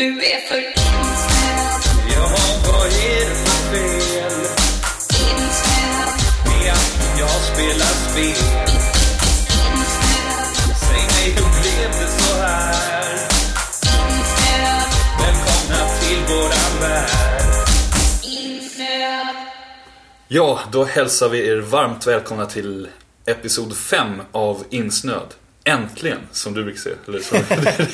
Du är för insnöad, Jaha, vad är det för fel insnöad, med att jag spelar spel? Ja, då hälsar vi er varmt välkomna till episod 5 av Insnöd. Äntligen, som du brukar säga.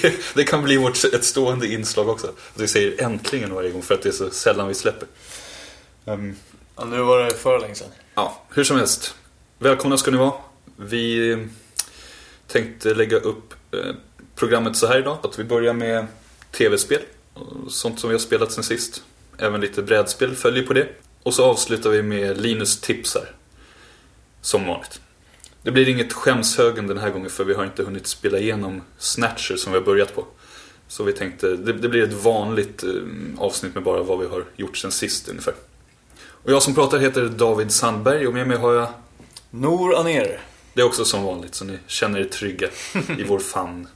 Det, det kan bli vårt, ett stående inslag också. Att vi säger äntligen varje gång för att det är så sällan vi släpper. Ehm, Ja, nu var det för länge sedan. ja, hur som helst. Välkomna ska ni vara. Vi tänkte lägga upp eh, programmet så här idag. Att vi börjar med tv-spel. Sånt som vi har spelat sen sist. Även lite brädspel följer på det. Och så avslutar vi med Linus tipsar. Som vanligt. Det blir inget skämshögen den här gången för vi har inte hunnit spela igenom Snatcher som vi har börjat på. Så vi tänkte, det, det blir ett vanligt eh, avsnitt med bara vad vi har gjort sen sist ungefär. Och jag som pratar heter David Sandberg och med mig har jag Nor Aner. det är också som vanligt så ni känner er trygga i vår famn.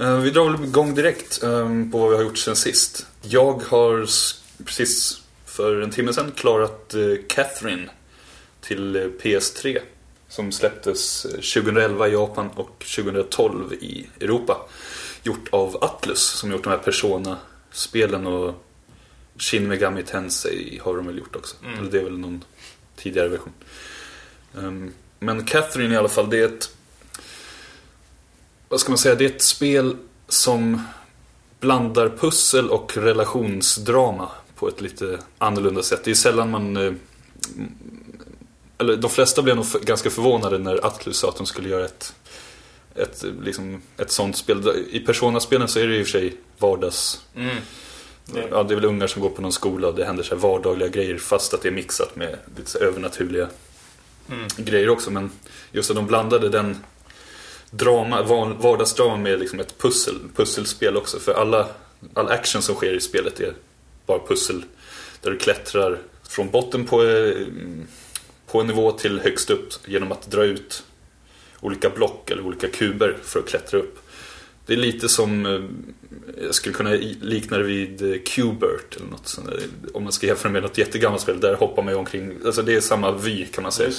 Eh, Vi drar väl igång direkt eh, på vad vi har gjort sen sist. Jag har precis för en timme sedan klarat eh, Catherine till eh, PS3. Som släpptes eh, 2011 i Japan och 2012 i Europa. Gjort av Atlus som gjort de här Persona-spelen och Shin Megami Tensei har de väl gjort också. Eller det är väl någon tidigare version. Ehm, Men Catherine i alla fall, det är ett... Vad ska man säga? Det är ett spel som blandar pussel och relationsdrama på ett lite annorlunda sätt. Det är sällan man... eh, Eller de flesta blev nog ganska förvånade när Atlus sa att de skulle göra ett, ett, liksom, ett sånt spel. I Persona-spelen så är det i och för sig vardags... Mm. Det- Ja, det är väl ungar som går på någon skola och det händer så vardagliga grejer fast att det är mixat med lite övernaturliga Mm. grejer också. Men just att de blandade den drama, vardagsdrama med liksom ett pussel, pusselspel också. För alla, all action som sker i spelet är bara pussel. Där du klättrar från botten på, eh, på en nivå till högst upp genom att dra ut olika block eller olika kuber för att klättra upp. Det är lite som, eh, jag skulle kunna likna det vid eh, Qbert eller något sånt där. Om man ska jämföra med något jättegammalt spel. Där hoppar man ju omkring, alltså det är samma vy kan man säga.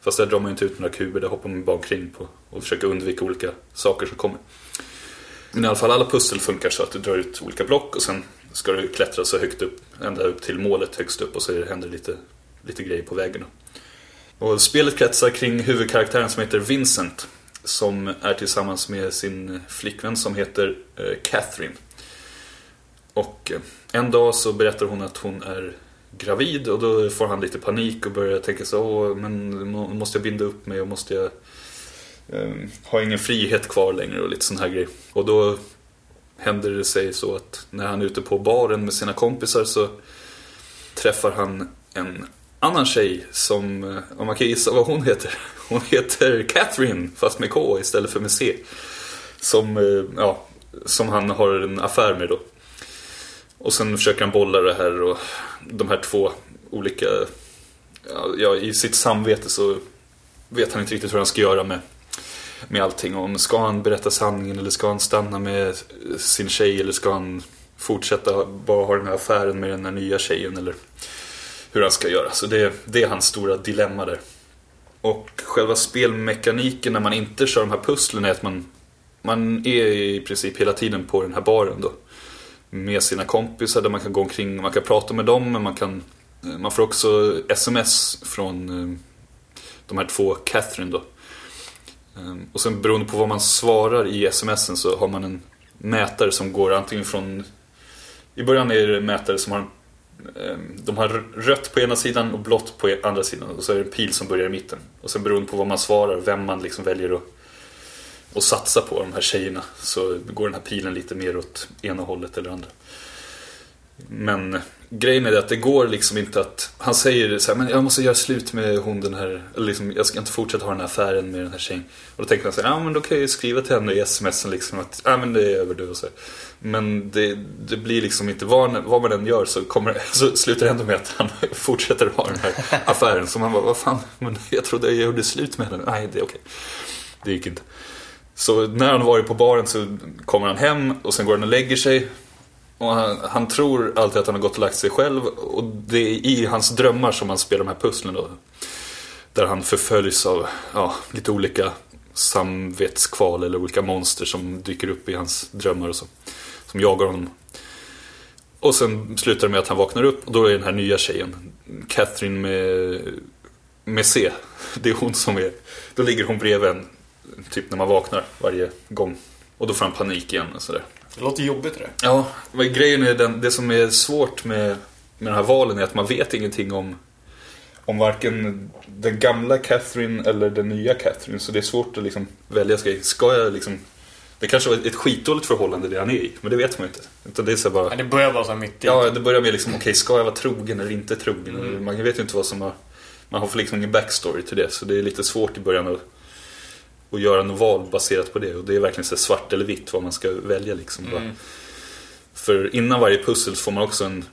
Fast där drar man inte ut några kuber, där hoppar man bara omkring på och försöker undvika olika saker som kommer. Men i alla fall alla pussel funkar så att du drar ut olika block och sen ska du klättra så högt upp, ända upp till målet högst upp och så händer lite, lite grejer på vägen. Och spelet kretsar kring huvudkaraktären som heter Vincent. Som är tillsammans med sin flickvän som heter eh, Catherine. Och eh, en dag så berättar hon att hon är gravid och då får han lite panik och börjar tänka så Åh, men måste jag binda upp mig och måste jag eh, ha ingen frihet kvar längre och lite sån här grej. Och då händer det sig så att när han är ute på baren med sina kompisar så träffar han en annan tjej som, eh, om man kan gissa vad hon heter. Hon heter Catherine fast med K istället för med C. Som, eh, ja, som han har en affär med då. Och sen försöker han bolla det här och de här två olika... Ja, ja, I sitt samvete så vet han inte riktigt hur han ska göra med, med allting. Om ska han berätta sanningen eller ska han stanna med sin tjej eller ska han fortsätta bara ha den här affären med den här nya tjejen eller hur han ska göra. Så det, det är hans stora dilemma där. Och själva spelmekaniken när man inte kör de här pusslen är att man, man är i princip hela tiden på den här baren då med sina kompisar där man kan gå omkring, man kan prata med dem men man kan Man får också sms från eh, de här två Catherine då. Ehm, och sen beroende på vad man svarar i smsen så har man en mätare som går antingen från I början är det en mätare som har en Ehm, de har rött på ena sidan och blått på andra sidan och så är det en pil som börjar i mitten. Och sen beroende på vad man svarar, vem man liksom väljer att att satsa på de här tjejerna så går den här pilen lite mer åt ena hållet eller andra. Men grejen är det att det går liksom inte att... Han säger så här, men jag måste göra slut med hon den här... Eller liksom, jag ska inte fortsätta ha den här affären med den här tjejen. Och då tänker han så här, ja men då kan jag ju skriva till henne i sms liksom att, ja men det är över du och så. Men det, det blir liksom inte, vad, vad man än gör så, kommer, så slutar det ändå med att han fortsätter ha den här affären. Så man bara, vad fan, men jag trodde jag gjorde slut med henne. Nej, det är okej. Det gick inte. Så när han varit på baren så kommer han hem och sen går han och lägger sig. Och han, han tror alltid att han har gått och lagt sig själv. Och det är i hans drömmar som han spelar de här pusslen då. Där han förföljs av ja, lite olika samvetskval eller olika monster som dyker upp i hans drömmar och så. Som jagar honom. Och sen slutar det med att han vaknar upp och då är den här nya tjejen, Catherine med, med C. Det är hon som är, då ligger hon bredvid en, typ när man vaknar varje gång. Och då får han panik igen och sådär. Det låter jobbigt det. Ja, men grejen är den, det som är svårt med, med den här valen är att man vet ingenting om, om varken den gamla Catherine eller den nya Catherine. Så det är svårt att liksom välja, ska, ska jag liksom... Det kanske var ett skitdåligt förhållande det han är i, men det vet man ju inte. Utan det är så bara... Det börjar bara så mitt i. Ja, det börjar med liksom, okej, ska jag vara trogen eller inte trogen? Mm. Man vet ju inte vad som har... Man har liksom ingen backstory till det, så det är lite svårt i början att, att göra något val baserat på det. Och det är verkligen så svart eller vitt vad man ska välja liksom. Mm. För innan varje pussel får man också en,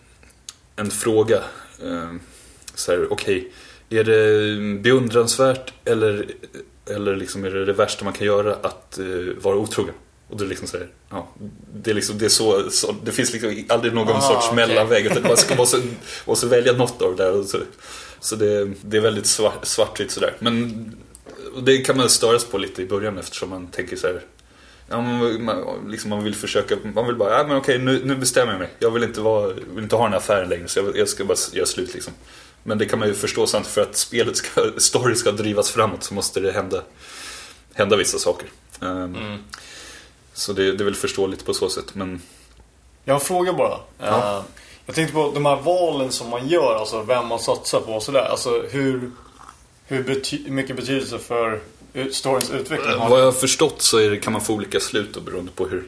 en fråga. Eh, så här, okej, är det beundransvärt eller, eller liksom är det det värsta man kan göra att eh, vara otrogen? Och är liksom här, ja, det är liksom, det är så, så det finns liksom aldrig någon Ah, sorts okej. mellanväg. Utan man ska måste, måste välja något av det där. Och så så det, det är väldigt svart, svartvitt sådär. Men det kan man störas på lite i början eftersom man tänker så här. Ja, man, man, liksom man vill försöka, man vill bara, ja men okej nu, nu bestämmer jag mig. Jag vill inte, vara, vill inte ha den här affären längre så jag, jag ska bara göra slut liksom. Men det kan man ju förstå samtidigt för att spelet ska, story ska drivas framåt så måste det hända, hända vissa saker. Ehm, Mm. Så det, det är väl förståeligt på så sätt. Men Jag har en fråga bara. Ja. Eh, Jag tänkte på de här valen som man gör, alltså vem man satsar på och sådär. Alltså hur, hur bety- mycket betydelse för storyns utveckling har vad jag har förstått så är det, kan man få olika slut då, beroende på hur,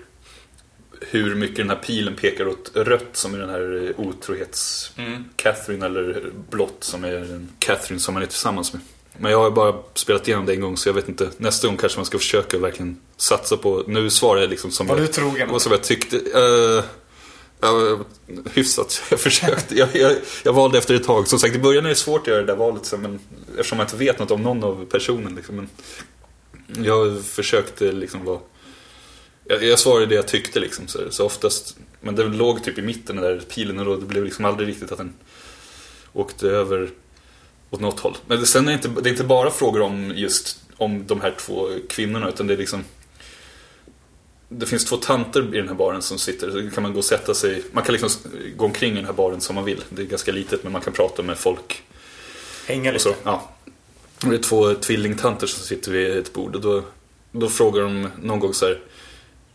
hur mycket den här pilen pekar åt rött som är den här eh, otrohets Mm. Catherine eller blått som är den Catherine som man är tillsammans med. Men jag har bara spelat igenom det en gång så jag vet inte. Nästa gång kanske man ska försöka verkligen satsa på. Nu svarar jag liksom som Var jag, du trogen? vad som jag tyckte. Uh, ja, hyfsat. Jag försökte. Jag, jag, jag valde efter ett tag. Som sagt i början är det svårt att göra det där valet. Men, eftersom jag inte vet något om någon av personen. Liksom, men jag försökte liksom vara... Jag, jag svarade det jag tyckte liksom. Så, så oftast... Men den låg typ i mitten den där pilen och då, det blev liksom aldrig riktigt att den åkte över åt något håll. Men sen är det inte, det är inte bara frågor om just om de här två kvinnorna utan det är liksom det finns två tanter i den här baren som sitter, så kan man gå och sätta sig. Man kan liksom gå omkring i den här baren som man vill. Det är ganska litet men man kan prata med folk Hänga lite? så. Ja. Och det är två tvillingtanter som sitter vid ett bord och då, då frågar de någon gång så här.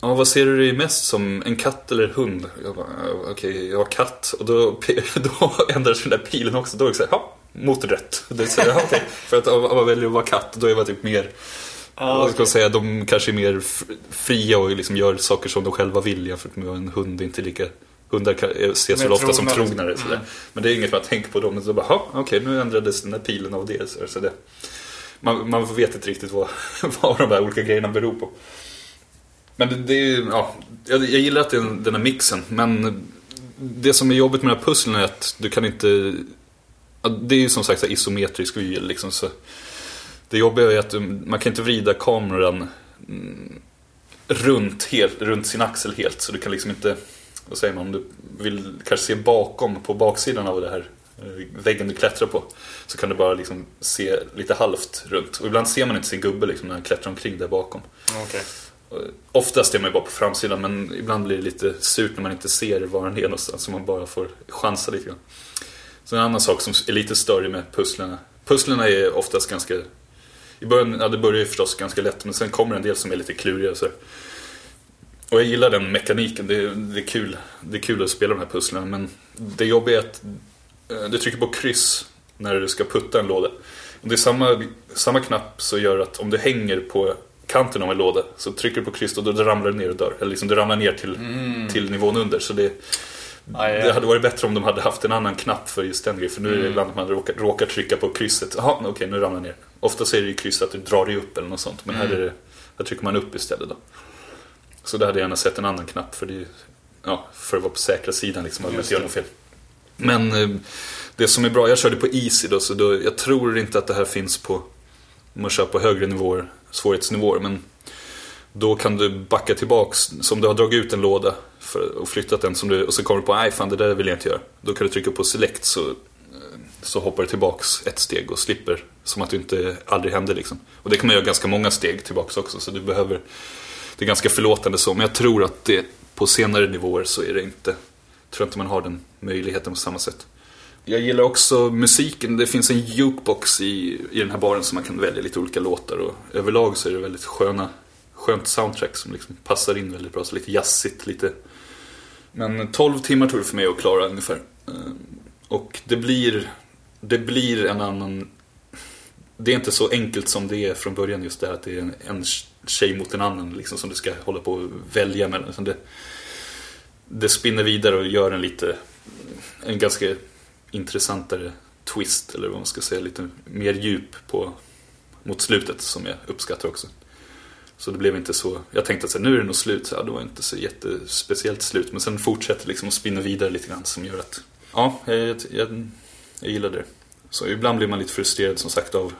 Ja, vad ser du dig mest som? En katt eller hund? Jag bara, "Ja, okej, jag har katt. Och då, då ändrar sig den där pilen också. Då är det så här, ja, mot rött. Det är så här, okej. För att om man väljer att vara katt, då är man typ mer, Ja, vad ska säga, de kanske är mer fria och liksom gör saker som de själva vill jämfört med en hund. Inte lika, hundar kan- ses väl ofta som trogna, trognare. Sådär. Mm. Men det är inget man tänker på då. Men så bara, "Ja, okej, nu ändrades den där pilen av det. Så, det man, man vet inte riktigt vad, vad de här olika grejerna beror på. Men det, det är ja, jag, jag gillar att det är den, här mixen. Men det som är jobbigt med den här pusslen är att du kan inte... Det är ju som sagt så här isometrisk vy liksom. Så det jobbiga är att man kan inte vrida kameran mm, runt, helt, runt sin axel helt. Så du kan liksom inte, vad säger man, om du vill kanske se bakom på baksidan av det här eh, väggen du klättrar på. Så kan du bara liksom se lite halvt runt. Och ibland ser man inte sin gubbe liksom när han klättrar omkring där bakom. Okej. Och Oftast är man ju bara på framsidan men ibland blir det lite surt när man inte ser var han är någonstans. Så man bara får chansa lite grann. Så en annan sak som är lite större med pusslerna. Pusslerna är oftast ganska... I början, ja det börjar ju förstås ganska lätt men sen kommer en del som är lite kluriga så. Och jag gillar den mekaniken, det är, det, är kul, det är kul att spela de här pusslerna men det jobbiga är att eh, du trycker på kryss när du ska putta en låda. Och det är samma, samma knapp som gör att om du hänger på kanten av en låda så trycker du på kryss och då ramlar du ner och dör. Eller liksom du ramlar ner till, till nivån under. Så det, Aj. Det hade varit bättre om de hade haft en annan knapp för just den grejen. För nu är det Mm. ibland att man råkar, råkar trycka på krysset. Jaha, okej nu ramlar jag ner. Ofta är det ju kryss att du drar dig upp eller något sånt. Men här, Mm. är det, här trycker man upp istället då. Så där hade jag gärna sett en annan knapp. För det ja, för att vara på säkra sidan liksom. Att inte gör det. något fel. Men eh, det som är bra, jag körde på Easy då. Så då, jag tror inte att det här finns på, man kör på högre nivåer, svårighetsnivåer. Men då kan du backa tillbaks, som du har dragit ut en låda för, och flyttat den som du, och så kommer du på nej fan det där vill jag inte göra. Då kan du trycka på select så, eh, så hoppar du tillbaks ett steg och slipper som att det inte aldrig hände liksom. Och det kan man göra ganska många steg tillbaks också så du behöver, det är ganska förlåtande så. Men jag tror att det på senare nivåer så är det inte, tror inte man har den möjligheten på samma sätt. Jag gillar också musiken. Det finns en jukebox i, i den här baren som man kan välja lite olika låtar. Och överlag så är det väldigt sköna, skönt soundtrack som liksom passar in väldigt bra. Så lite jazzigt, lite... Men 12 timmar tog det för mig att klara ungefär. Eh, och det blir, det blir en annan... Det är inte så enkelt som det är från början just det här att det är en, en tjej mot en annan liksom, som du ska hålla på och välja mellan. Det, det spinner vidare och gör en lite, en ganska intressantare twist eller vad man ska säga, lite mer djup på, mot slutet som jag uppskattar också. Så det blev inte så, jag tänkte att så här, nu är det nog slut, så, ja, det var inte så jättespeciellt slut. Men sen fortsätter liksom och spinner vidare lite grann som gör att, ja, jag, jag, jag, jag gillar det. Så ibland blir man lite frustrerad som sagt av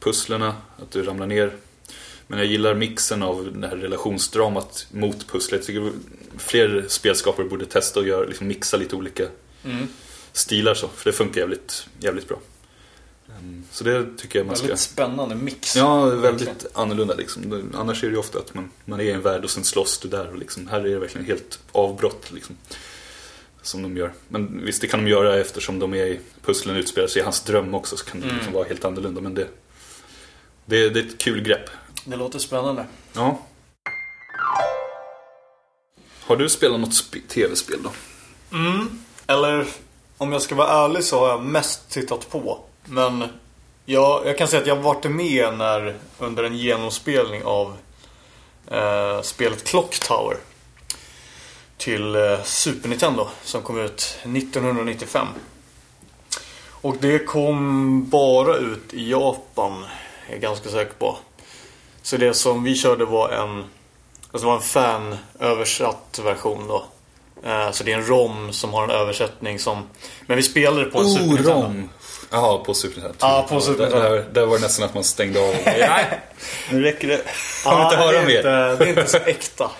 pusslerna, att du ramlar ner. Men jag gillar mixen av det här relationsdramat mot pusslet. Jag tycker fler spelskapare borde testa och göra, liksom mixa lite olika Mm. stilar så, för det funkar jävligt, jävligt bra. Ehm, Så det tycker jag man ska... Väldigt spännande mix. Ja, Verkligen. väldigt annorlunda liksom. Annars är det ju ofta att man, man är i en värld och sen slåss du där och liksom, här är det verkligen helt avbrott liksom. Som de gör. Men visst, det kan de göra eftersom de är i pusslen utspelar sig i hans dröm också så kan det Mm. liksom vara helt annorlunda. Men det, det, det är ett kul grepp. Det låter spännande. Ja. Har du spelat något sp- tv-spel då? Mm. Eller om jag ska vara ärlig så har jag mest tittat på. Men jag, jag kan säga att jag varit med när, under en genomspelning av eh, spelet Clock Tower. Till eh, Super Nintendo som kom ut 1995. Och det kom bara ut i Japan. Jag är ganska säker på. Så det som vi körde var en Alltså var en fan-översatt version då. Eh, Så det är en ROM som har en översättning som... Men vi spelade på en Super Nintendo. Oh, ROM! Jaha, på Super Nintendo. Ja, på Super där, där, där var det nästan att man stängde av. Nej, nu räcker det. Jag vill inte höra det mer. inte, det är inte så äkta.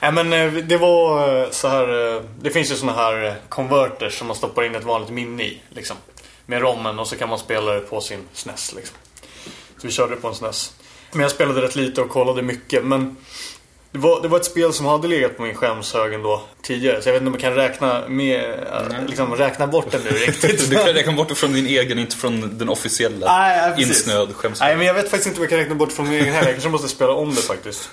Nej men eh, det var eh, så här. eh, Det finns ju såna här converters som man stoppar in ett vanligt minne i. Liksom. Med rommen och så kan man spela det på sin SNES. Liksom. Så vi körde det på en SNES. Men jag spelade rätt lite och kollade mycket. Men det var, det var ett spel som hade legat på min skärmshög ändå tidigare. Så jag vet inte om jag kan räkna med, liksom räkna bort den nu riktigt. Du kan räkna bort det från din egen, inte från den officiella Nej, precis. insnöad skäms. Nej, men jag vet faktiskt inte om jag kan räkna bort från min egen heller. Jag kanske måste spela om det faktiskt.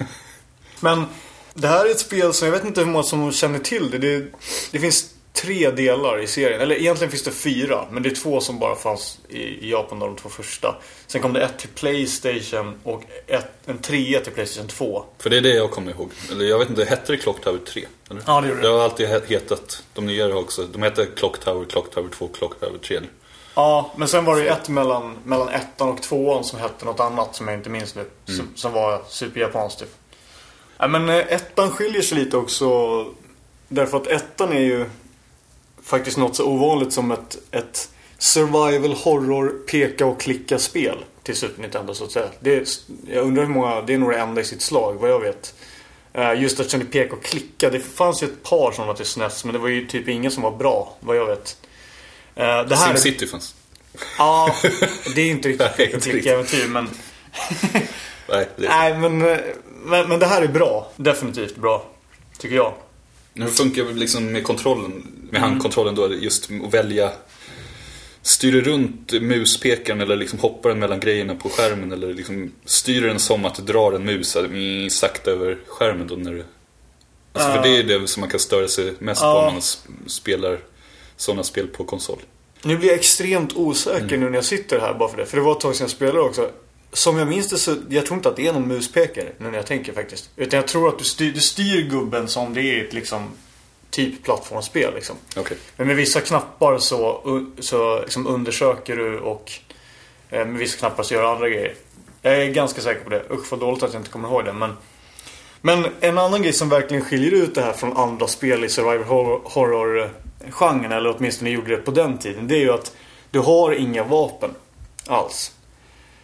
Men det här är ett spel som jag vet inte hur många som känner till det. Det, det finns tre delar i serien. Eller egentligen finns det fyra. Men det är två som bara fanns i, Japan, de två första. Sen kom det ett till Playstation och ett, en trea till Playstation 2. För det är det jag kommer ihåg. Eller jag vet inte, hette det Clock Tower 3? Eller? Ja, det gjorde det. Det har alltid he- hetat, de nyare också, de heter Clock Tower, Clock Tower 2, Clock Tower 3. eller? Ja, men sen var det ju ett mellan, mellan ettan och tvåan som hette något annat som jag inte minns nu. Som, som var superjapanskt typ. Ja, men eh, ettan skiljer sig lite också. Därför att ettan är ju faktiskt något så ovanligt som ett, ett survival horror peka och klicka spel till Super Nintendo så att säga. Det är, jag undrar hur många, det är nog det enda i sitt slag vad jag vet. Eh, Just eftersom det peka och klicka. Det fanns ju ett par sådana till SNES men det var ju typ ingen som var bra vad jag vet. Eh, Det här är- SimCity fanns. Ja, det är inte riktigt peka och klicka-äventyr men... Nej, det Nej, men, eh, men, men det här är bra. Definitivt bra. Tycker jag. Hur funkar det liksom med kontrollen? Med handkontrollen då, just att välja Styr runt muspekaren eller liksom hoppar den mellan grejerna på skärmen eller liksom styr den som att du drar en mus mm, sakta över skärmen då när du... Alltså för det är det som man kan störa sig mest på Ja. om man s- spelar sådana spel på konsol. Nu blir jag extremt osäker nu när jag sitter här bara för det. För det var ett tag sedan jag spelade också. Som jag minns det så, jag tror inte att det är någon muspekare nu när jag tänker faktiskt. Utan jag tror att du styr, du styr gubben som det är ett liksom typ plattformsspel liksom. Okej. Men med vissa knappar så, så liksom undersöker du och eh, med vissa knappar så gör du andra grejer. Jag är ganska säker på det. Usch vad dåligt att jag inte kommer ihåg det. Men, men en annan grej som verkligen skiljer ut det här från andra spel i survival horror- horror-genren, eller åtminstone gjorde det på den tiden, det är ju att du har inga vapen alls.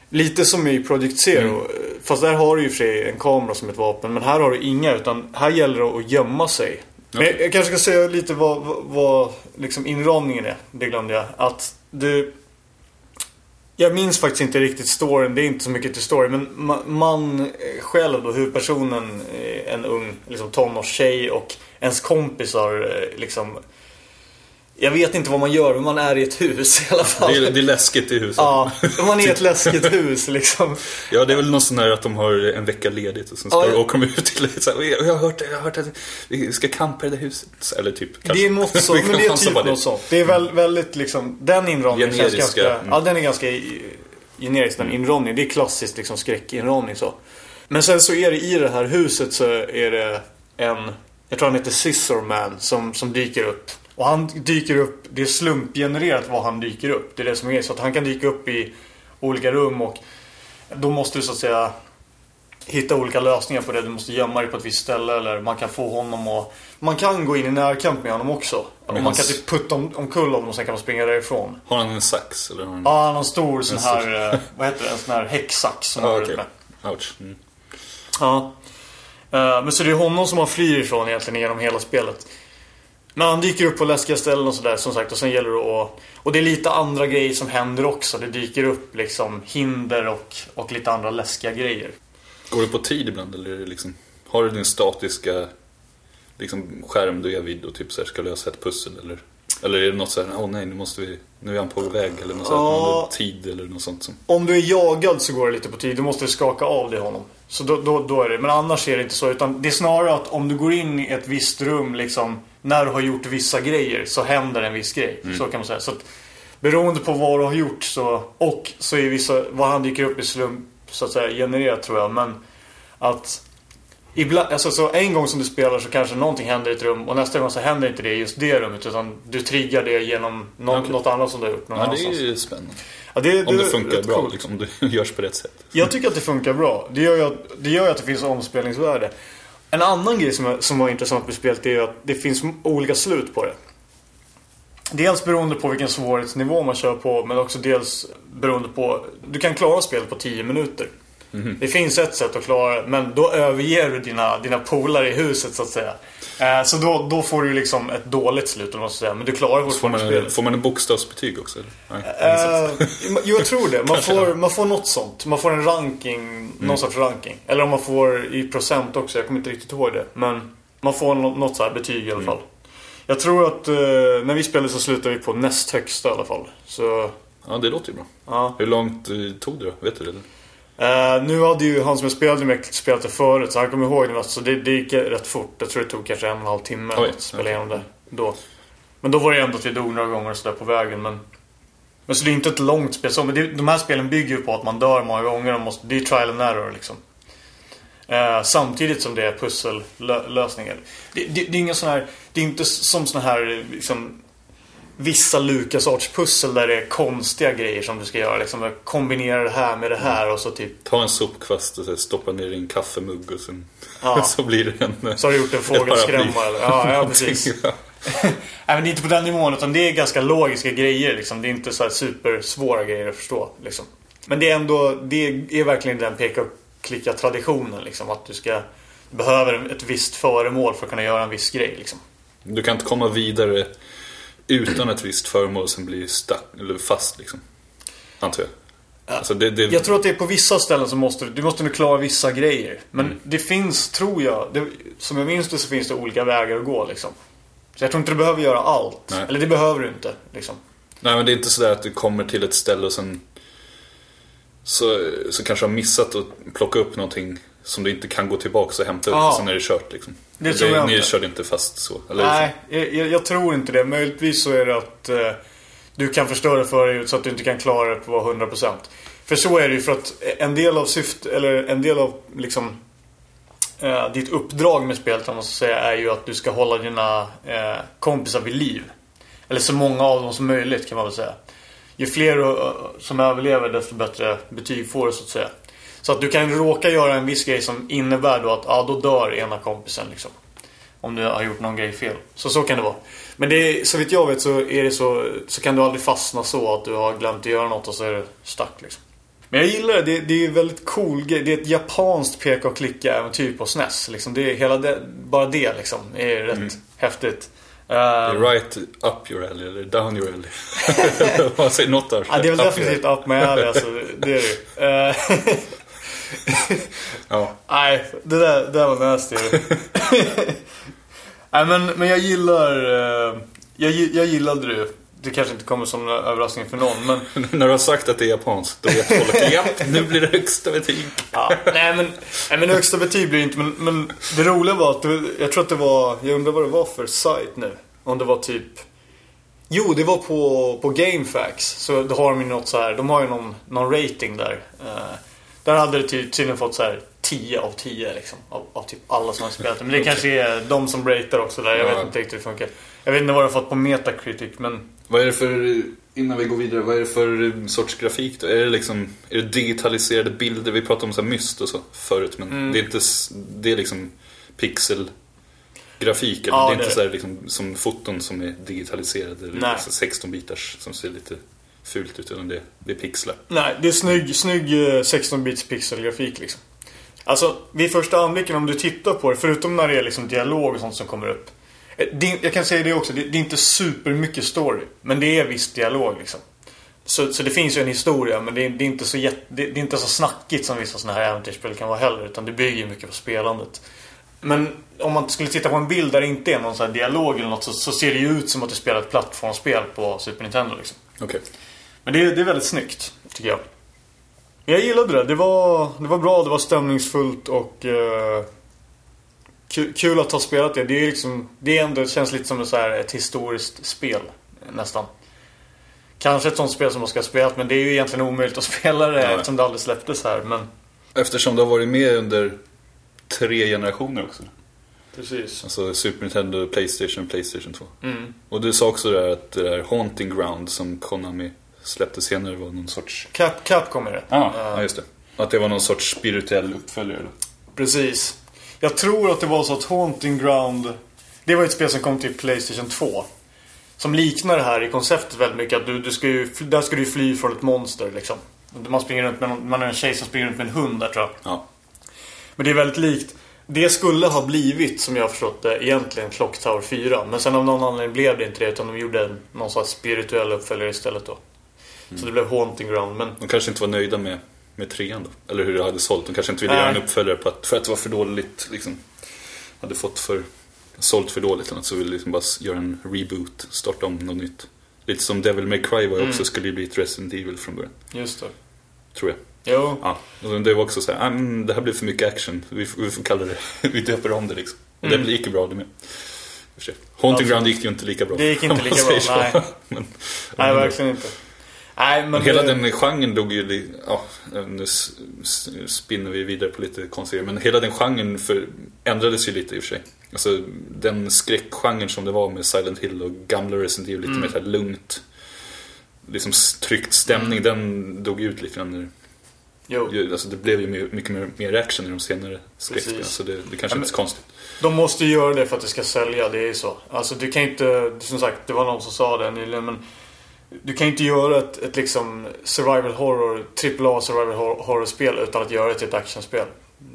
Lite som i Project Zero. Fast där har du ju för sig en kamera som ett vapen. Men här har du inga. Utan här gäller det att gömma sig. Men jag, jag kanske ska säga lite vad, vad, vad liksom inramningen är. Det glömde jag. Att du... Jag minns faktiskt inte riktigt storyn. Det är inte så mycket till story. Men man, man själv då, huvudpersonen, en ung liksom, tonårstjej och ens kompisar eh, liksom... Jag vet inte vad man gör, men man är i ett hus i alla fall. Det är, det är läskigt i huset. Ja, man är i ett läskigt hus liksom. Ja, det är väl någon sån här att de har en vecka ledigt och sen ska Ja, åka ut till så här, jag, har hört, jag har hört att vi ska campa i det huset. Eller typ. Det är något så, men det är typ något sånt. Det är väl, väldigt liksom, den inramningen känns ganska, mm. ja den är ganska generisk den inramningen. Det är klassiskt liksom skräckinramning så. Men sen så är det i det här huset så är det en, jag tror han heter Scissor Man som, som dyker upp. Och han dyker upp, det är slumpgenererat var han dyker upp. Det är det som är så att han kan dyka upp i olika rum och då måste du så att säga hitta olika lösningar på det. Du måste gömma dig på ett visst ställe eller man kan få honom och Man kan gå in i närkamp med honom också. Och man kan typ putta om, omkull honom och sen kan man springa därifrån. Har han en sax? Eller. Ja, han har en stor sån här, eh, vad heter det? En sån här häcksax som Ah, ut med. Ouch. Mm. Ja. Eh, Men så det är honom som man flyr ifrån egentligen genom hela spelet. Men han dyker upp på läskiga ställen och sådär som sagt och sen gäller det att... Och det är lite andra grejer som händer också. Det dyker upp liksom hinder och, och lite andra läskiga grejer. Går det på tid ibland eller är det liksom... Har du din statiska liksom, skärm du är vid och typ så här, ska lösa ett pussel eller? Eller är det något så här, åh nej nu måste vi, nu är han på väg eller något så här, Ja. tid eller något sånt som... Om du är jagad så går det lite på tid. Du måste skaka av dig honom. Så då, då, då är det. Men annars är det inte så. Utan det är snarare att om du går in i ett visst rum liksom. När du har gjort vissa grejer så händer en viss grej. Så kan man säga. Så att, beroende på vad du har gjort så. Och så är vissa, vad han dyker upp i slump så att säga genererat tror jag. Men att Ibland, alltså, så en gång som du spelar så kanske någonting händer i ett rum och nästa gång så händer inte det i just det rummet utan du triggar det genom någon, Okej. något annat som du har gjort någon Ja, det är ju spännande. Ja, det, Om det funkar bra, coolt. liksom, om det görs på rätt sätt. Jag tycker att det funkar bra. Det gör ju att det, gör att det finns omspelningsvärde. En annan grej som, är, som var intressant med spelet är att det finns olika slut på det. Dels beroende på vilken svårighetsnivå man kör på men också dels beroende på... Du kan klara spelet på 10 minuter. Det finns ett sätt att klara det men då överger du dina, dina polare i huset så att säga. Eh, så då, då får du liksom ett dåligt slut om man ska säga. Men du klarar Får fortfarande man, spelet. får man en bokstavsbetyg också? Nej. Eh, jag tror det. Man får, man får något sånt. Man får en ranking, någon sorts ranking. Eller om man får i procent också, jag kommer inte riktigt ihåg det. Men man får nå- något så här betyg i alla fall. Jag tror att eh, när vi spelade så slutade vi på näst högsta i alla fall. Så, Ja, det låter ju bra. ja. Hur långt eh, tog det då? Vet du det? Eh, nu hade ju han som jag spelade med spelat det förut, så han kommer ihåg det. Så det, det gick rätt fort. Jag tror det tog kanske en och en halv timme Oj, att spela okej. igenom det. Då. Men då var det ändå att vi dog några gånger så där på vägen. Men, men så det är inte ett långt spel så. Men det, de här spelen bygger ju på att man dör många gånger. Och måste, det är trial and error liksom. Eh, samtidigt som det är pussellösningar. Det, det, det är inga sån här... Det är inte som såna här liksom, vissa LucasArts pussel där det är konstiga grejer som du ska göra. Liksom, kombinera det här med det här och så typ Ta en sopkvast och stoppa ner i en kaffemugg och sen Ja. så blir det en... Så har du gjort en fågelskrämma eller? Ja, ja precis. Ja. Nej men det är inte på den nivån utan det är ganska logiska grejer liksom. Det är inte så här supersvåra grejer att förstå liksom. Men det är ändå, det är verkligen den peka och klicka traditionen liksom. Att du ska du behöver ett visst föremål för att kunna göra en viss grej liksom. Du kan inte komma vidare utan ett visst föremål och sen bli stuck, eller fast liksom. Antar jag. Alltså det, det, Jag tror att det är på vissa ställen så måste du, du måste nu klara vissa grejer. Men det finns, tror jag, det, som jag minns det så finns det olika vägar att gå liksom. Så jag tror inte du behöver göra allt. Nej. Eller det behöver du inte liksom. Nej men det är inte sådär att du kommer till ett ställe och sen så, så kanske har missat att plocka upp någonting som du inte kan gå tillbaka och hämta upp Ja. och sen är det kört liksom. Det tror jag Ni inte. körde inte fast så? Eller? Nej, jag, jag, jag tror inte det. Möjligtvis så är det att eh, du kan förstöra för dig så att du inte kan klara det på 100%. För så är det ju för att en del av syftet, eller en del av liksom eh, ditt uppdrag med spelet om man ska säga är ju att du ska hålla dina eh, kompisar vid liv. Eller så många av dem som möjligt kan man väl säga. Ju fler eh, som överlever desto bättre betyg får du så att säga. Så att du kan råka göra en viss grej som innebär då att ja, då dör ena kompisen liksom. Om du har gjort någon grej fel. Så så kan det vara. Men det så vitt jag vet så är det så, så kan du aldrig fastna så att du har glömt att göra något och så är det stack liksom. Men jag gillar det. Det, det är väldigt cool grej. Det är ett japanskt peka och klicka-äventyr på SNES. Liksom det är hela det, bara det liksom är rätt häftigt. Det är Uh, right up your alley eller down your alley. Man säger något där. ja, det är väl definitivt up my alley alltså. Det är det ju. Eh, Ja. Nej, det där, det där var nasty. Nej, men, men jag gillar... eh, jag, jag gillade det. Det kanske inte kommer som en överraskning för någon, men... När du har sagt att det är japanskt, då vet folk ja, nu blir det högsta betyg. Ja, nej, men, nej men högsta betyg blir det inte. Men, men det roliga var att det, jag tror att det var, jag undrar vad det var för sajt nu. Om det var typ, jo det var på, på GameFAQs. Så då har de ju något så här, de har ju någon, någon rating där. Eh, där hade det ty, tydligen fått så här 10 av 10 liksom. Av, av typ alla som har spelat. Men det kanske är de som ratear också där. Jag Ja. vet inte riktigt hur det funkar. Jag vet inte vad har fått på Metacritic men Vad är det för, innan vi går vidare, vad är det för sorts grafik då? Är det liksom, är det digitaliserade bilder? Vi pratade om så här myst och så förut, men Mm. det är inte, det är liksom pixelgrafik eller? Ja, det är det inte så här liksom som foton som är digitaliserade eller Nej. så 16 bitars som ser lite fult ut, utan det, det är pixlar. Nej, det är snygg, snygg eh, 16-bits pixelgrafik liksom. Alltså, vid första anblicken om du tittar på det, förutom när det är liksom dialog och sånt som kommer upp. eh, Det, jag kan säga det också, det, det är inte supermycket story. Men det är viss dialog liksom. Så, så det finns ju en historia, men det är, det är, inte, så jätte, det, det är inte så snackigt som vissa sådana här äventyrsspel kan vara heller. Utan det bygger mycket på spelandet. Men om man skulle titta på en bild där det inte är någon sån här dialog eller något så, så ser det ju ut som att du spelar ett plattformsspel på Super Nintendo liksom. Okej. Men det, det är väldigt snyggt, tycker jag. Men jag gillade det. Det var, det var bra, det var stämningsfullt och eh, kul, kul att ha spelat det. Det är liksom, det är ändå, det känns lite som ett, så här, ett historiskt spel, nästan. Kanske ett sånt spel som man ska ha spelat, men det är ju egentligen omöjligt att spela det Ja. eftersom det aldrig släpptes här. Men Eftersom du har varit med under tre generationer också. precis. Alltså Super Nintendo, Playstation, Playstation 2. Mm. Och du sa också där att det där Haunting Ground som Konami släppte senare var någon sorts... Cap, Capcom är det. Ah, ja, just det. Att det var någon sorts spirituell uppföljare då. Precis. Jag tror att det var så att Haunting Ground Det var ett spel som kom till Playstation 2 Som liknar det här i konceptet väldigt mycket att du, du ska ju, där ska du fly från ett monster liksom Man springer runt med någon, man är en tjej som springer runt med en hund där tror jag Ja. Men det är väldigt likt Det skulle ha blivit, som jag har förstått det, egentligen Clock Tower 4 Men sen av någon anledning blev det inte det utan de gjorde en, någon slags spirituell uppföljare istället då Så det blev Haunting Ground men De kanske inte var nöjda med, med trean då. Eller hur det hade sålt. De kanske inte ville göra en uppföljare på att, för att det var för dåligt. Liksom. Hade fått för, sålt för dåligt eller något. Så ville liksom bara göra en reboot. Starta om något nytt. Lite som Devil May Cry var ju också. Skulle ju bli ett Resident Evil från början. Just det Tror jag. Jo, Ja, och det var också så här, ah, mm, det här blir för mycket action. Vi, vi får kalla det, vi döper om det liksom. Och det gick ju bra det med. Haunting Ja, Ground gick ju inte lika bra. Det gick inte lika bra, nej. men, nej verkligen inte Nej men hela det- den genren dog ju, ja, nu spinner vi vidare på lite konstiga men hela den genren för, ändrades ju lite i och för sig. Alltså den skräckgenren som det var med Silent Hill och gamla Resident Evil, lite Mm. mer så här lugnt, liksom tryckt stämning, den dog ut lite grann. nu. Jo. Alltså det blev ju mer- mycket mer, mer action i de senare skräckspelen, så det, det kanske Ja, inte är så konstigt. De måste ju göra det för att det ska sälja, det är ju så. Alltså du kan inte, som sagt, det var någon som sa det nyligen men Du kan inte göra ett, ett liksom survival horror, AAA survival hor- horror-spel utan att göra det till ett actionspel.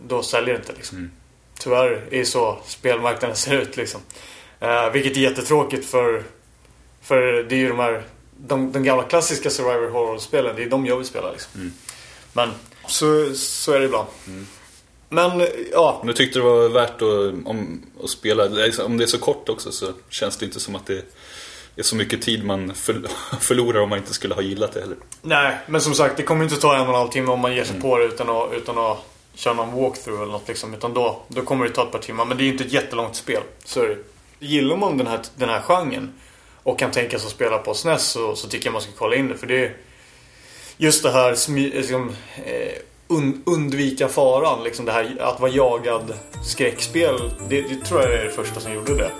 Då säljer det inte liksom. Mm. Tyvärr är det så spelmarknaden ser ut liksom. Eh, vilket är jättetråkigt för För det är ju de här De, de gamla klassiska survival horror-spelen, det är de jag vill spela liksom. Mm. Men så, så är det ibland. Men ja, jag tyckte det var värt att, om, att spela, liksom, om det är så kort också så känns det inte som att det är så mycket tid man för, förlorar om man inte skulle ha gillat det heller. Nej, men som sagt det kommer inte ta en och en halv timme om man ger sig på det utan att, utan att köra någon walkthrough eller något liksom. Utan då, då kommer det ta ett par timmar. Men det är ju inte ett jättelångt spel. Så är det. Gillar man den här, den här genren och kan tänka sig att spela på SNES så, så tycker jag man ska kolla in det. För det är just det här liksom, eh, un, undvika faran. Liksom det här att vara jagad skräckspel. Det, det tror jag är det första som gjorde det.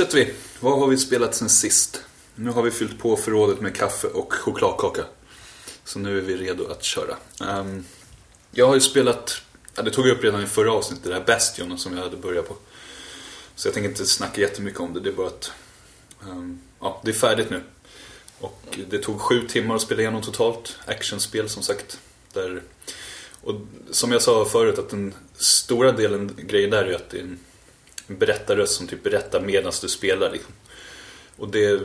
Fortsätter vi. Vad har vi spelat sen sist? Nu har vi fyllt på förrådet med kaffe och chokladkaka. Så nu är vi redo att köra. Um, jag har ju spelat, ja, det tog jag upp redan i förra avsnittet, det här Bastion som jag hade börjat på. Så jag tänker inte snacka jättemycket om det, det är bara att um, ja, det är färdigt nu. Och det tog sju timmar att spela igenom totalt. Actionspel som sagt. Där, och som jag sa förut att den stora delen grejen där är att det är en berättarröst som typ berättar medan du spelar. Liksom. Och det,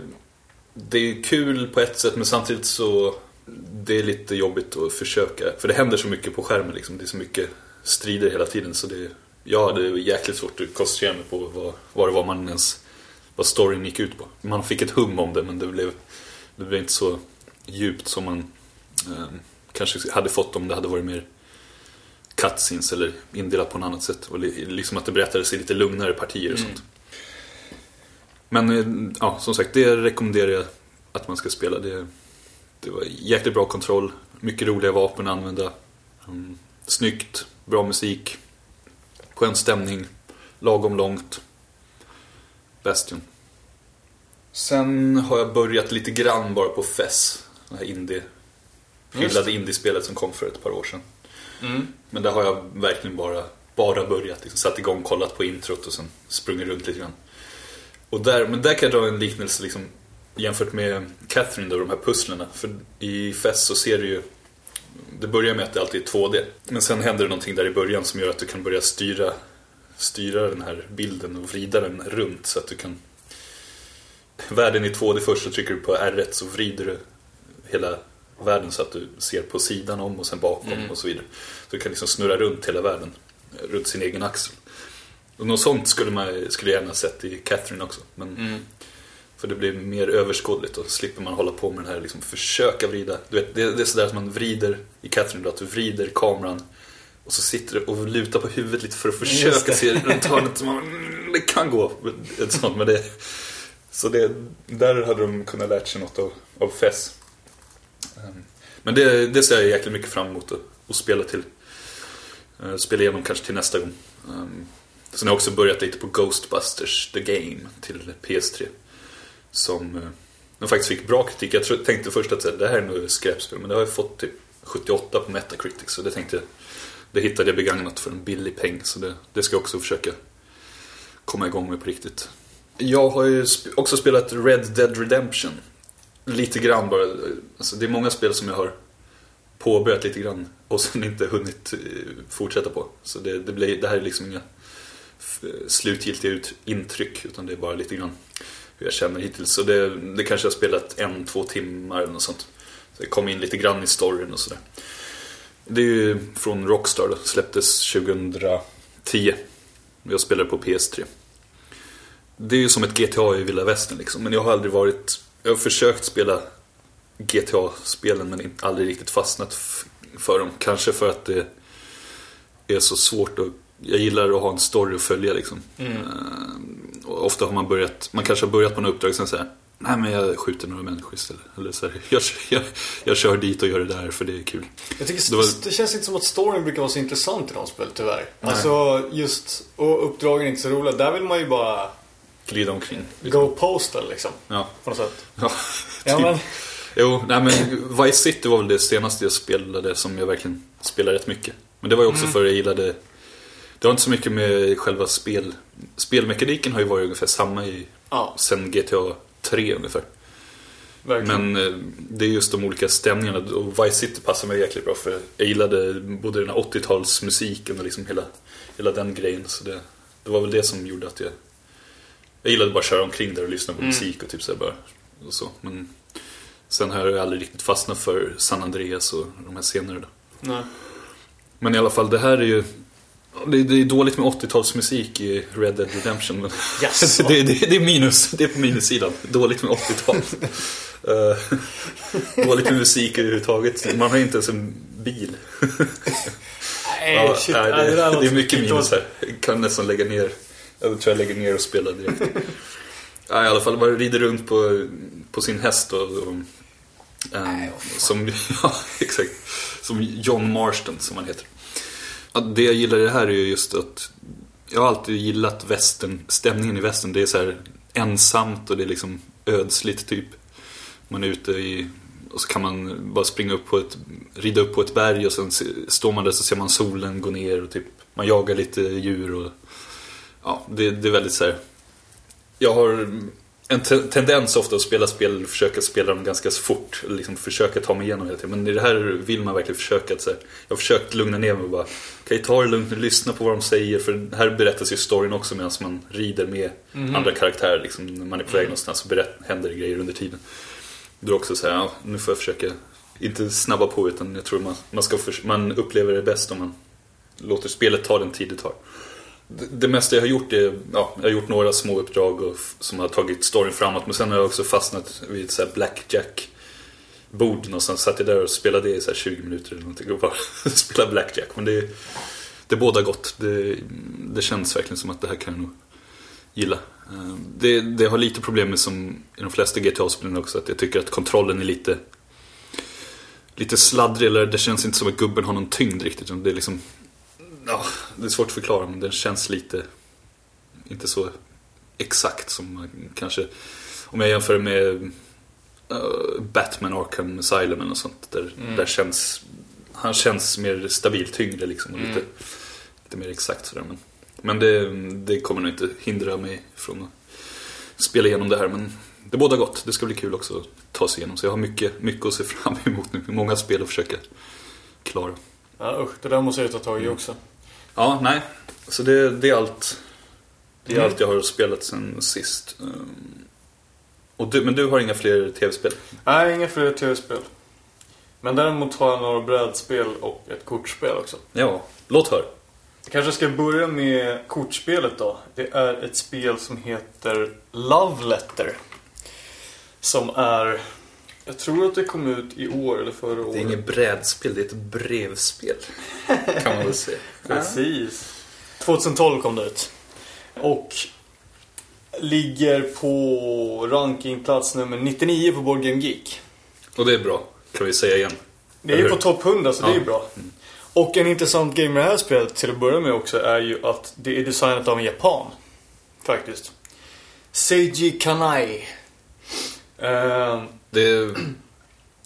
det är kul på ett sätt men samtidigt så det är lite jobbigt att försöka. För det händer så mycket på skärmen liksom. Det är så mycket strider hela tiden så det, jag hade jäkligt svårt att koncentrera mig på vad, vad det var man ens vad storyn gick ut på. Man fick ett hum om det men det blev, det blev inte så djupt som man eh, kanske hade fått om det hade varit mer cutscenes eller indelat på något annat sätt. Och li- liksom att det berättades i lite lugnare partier och sånt. Men eh, ja, som sagt, det rekommenderar jag att man ska spela. Det, det var jäkligt bra kontroll, mycket roliga vapen att använda. Mm, snyggt, bra musik, skön stämning, lagom långt. Bastion. Sen har jag börjat lite grann bara på FES. Det här indie, hyllade indiespelet som kom för ett par år sedan. Mm. Men där har jag verkligen bara, bara börjat. Liksom, satt igång, kollat på introt och sen sprungit runt lite grann. Och där, men där kan jag dra en liknelse liksom, jämfört med Catherine, då, de här pusslerna. För i FES så ser du ju det börjar med att det alltid är 2D. Men sen händer det någonting där i början som gör att du kan börja styra, styra den här bilden och vrida den runt så att du kan... Världen i 2D först så trycker du på R1 så vrider du hela världen så att du ser på sidan om och sen bakom och så vidare. Så du kan liksom snurra runt hela världen, runt sin egen axel. Och något sånt skulle, man, skulle gärna sett i Catherine också. Men, För det blir mer överskådligt och slipper man hålla på med den här liksom, försöka vrida. Du vet, det, det är sådär som man vrider i Catherine då, att du vrider kameran och så sitter du och lutar på huvudet lite för att försöka se runt hörnet. Mm, det kan gå, ett sånt, men det, så det, där hade de kunnat lärt sig något av, av FES. Ehm, men det, det ser jag jäkligt mycket fram emot att, spela till. Ehm, spela igenom kanske till nästa gång. Ehm, sen har jag också börjat lite på Ghostbusters The Game till PS3. Som eh, den faktiskt fick bra kritik. Jag tänkte först att det här är nog skräpspel. Men det har jag fått typ 78 på Metacritic. Så det tänkte jag, det hittade jag begagnat för en billig peng. Så det, det ska jag också försöka komma igång med på riktigt. Jag har ju också spelat Red Dead Redemption. Lite grann bara. Alltså, det är många spel som jag har påbörjat lite grann och sen inte hunnit eh, fortsätta på. Så det, det, blir, det här är liksom inga slutgiltiga ut, intryck utan det är bara lite grann hur jag känner hittills. Så det, det kanske jag har spelat en, två timmar eller något sånt. Så jag kom in lite grann i storyn och sådär. Det är ju från Rockstar då, släpptes 2010. Jag spelade på PS3. Det är ju som ett GTA i vilda västern liksom. Men jag har aldrig varit... Jag har försökt spela GTA-spelen men aldrig riktigt fastnat för dem. Kanske för att det är så svårt att... Jag gillar att ha en story att följa liksom. Eh, och ofta har man börjat... Man kanske har börjat på en uppdrag och sen säger Nej men jag skjuter några människor istället. Eller så här, jag, jag, jag kör dit och gör det där för det är kul. Jag tycker Det var- det känns inte som att storyn brukar vara så intressant i de spel tyvärr. Alltså just, och uppdragen är inte så roliga. Där vill man ju bara Glida omkring. go postal liksom. Ja. På något sätt. Ja, Ja, typ. men, Jo, nej men Vice City var väl det senaste jag spelade som jag verkligen spelade rätt mycket. Men det var ju också för jag gillade Det har inte så mycket med själva spel Spelmekaniken har ju varit ungefär samma i ja, sen GTA 3 ungefär. verkligen. Men eh, det är just de olika stämningarna och Vice City passar mig jäkligt bra för jag gillade både den här 80-talsmusiken och liksom hela, hela den grejen. Så det, det var väl det som gjorde att jag Jag gillade bara att köra omkring där och lyssna på musik och typ så bara. Och så. Men sen har jag aldrig riktigt fastnat för San Andreas och de här scenerna. Då. Nej. Men i alla fall, det här är ju... Det, det är dåligt med 80-talsmusik i Red Dead Redemption. Men Jaså? det, det, det är minus. Det är på minussidan. Dåligt med 80-tal. Eh, dåligt med musik överhuvudtaget. Man har inte ens en bil. Nej, Ja, shit. nej, det, är mycket minus här. Jag kan nästan lägga ner. Jag tror jag lägger ner och spelar direkt. ja, I alla fall, man rider runt på, på sin häst och, och ehm, som, ja, exakt. Som John Marston som han heter. Det jag gillar i det här är ju just att jag har alltid gillat västern, stämningen i västern. Det är så här ensamt och det är liksom ödsligt typ. Man är ute i och så kan man bara springa upp på ett, rida upp på ett berg och sen se- står man där så ser man solen gå ner och typ man jagar lite djur och ja, det, det är väldigt så här. Jag har en te- tendens ofta att spela spel, försöka spela dem ganska fort, liksom försöka ta mig igenom hela tiden. Men i det här vill man verkligen försöka att så här, jag har försökt lugna ner mig och bara, okej ta det lugnt och lyssna på vad de säger för här berättas ju storyn också medan man rider med andra karaktärer liksom. När man är på väg någonstans så berätt, händer det grejer under tiden. Då är också så här, ja, nu får jag försöka inte snabba på utan jag tror man, man, ska man upplever det bäst om man låter spelet ta den tid det tar. Det, mesta jag har gjort är, ja, jag har gjort några små uppdrag och, som har tagit storyn framåt men sen har jag också fastnat vid ett så här blackjack bord någonstans. Satt jag där och spelade det i så här 20 minuter eller någonting och bara spelade blackjack. Men det, det båda gott. Det, det känns verkligen som att det här kan jag nog gilla. Ehm, det, det har lite problem med som i de flesta GTA-spelen också att jag tycker att kontrollen är lite lite sladdrig eller det känns inte som att gubben har någon tyngd riktigt. Det är liksom ja, det är svårt att förklara men den känns lite inte så exakt som man kanske om jag jämför med eh, Batman Arkham Asylum eller sånt. Där, där känns han känns mer stabil, tyngre liksom och lite, lite mer exakt sådär. Men, men det, det kommer nog inte hindra mig från att spela igenom det här. Men det båda gott. Det ska bli kul också att ta sig igenom. Så jag har mycket, mycket att se fram emot nu. Många spel att försöka klara. Ja, usch, det där måste jag ta tag i också. Ja, nej. Så det, det är allt. Det är Mm. allt jag har spelat sen sist. Ehm, Och du, men du har inga fler tv-spel? Nej, inga fler tv-spel. Men däremot har jag några brädspel och ett kortspel också. Ja, låt höra. Jag kanske ska börja med kortspelet då. Det är ett spel som heter Love Letter. Som är... Jag tror att det kom ut i år eller förra året. Det är inget brädspel, det är ett brevspel. Kan man väl säga. Precis. 2012 kom det ut. Och ligger på rankingplats nummer 99 på Board Game Geek. Och det är bra, kan vi säga igen. Det är ju på topp 100 så det är Ja. bra. Och en intressant grej med det här spelet till att börja med också är ju att det är designat av en japan. Faktiskt. Seiji Kanai. Ehm, Det